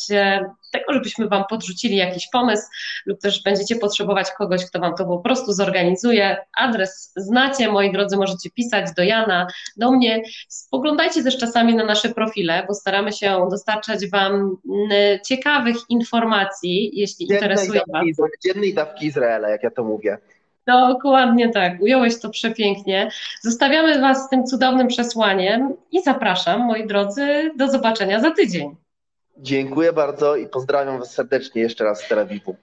tego, żebyśmy Wam podrzucili jakiś pomysł lub też będziecie potrzebować kogoś, kto Wam to po prostu zorganizuje, adres znacie, moi drodzy, możecie pisać do Jana, do mnie. Spoglądajcie też czasami na nasze profile, bo staramy się dostarczać Wam ciekawych informacji, jeśli dziennej interesuje dawki, Was. Dziennej dawki Izraela, jak ja to mówię. Dokładnie tak, ująłeś to przepięknie. Zostawiamy Was z tym cudownym przesłaniem i zapraszam, moi drodzy, do zobaczenia za tydzień. Dziękuję bardzo i pozdrawiam Was serdecznie jeszcze raz z Tel Awiwu.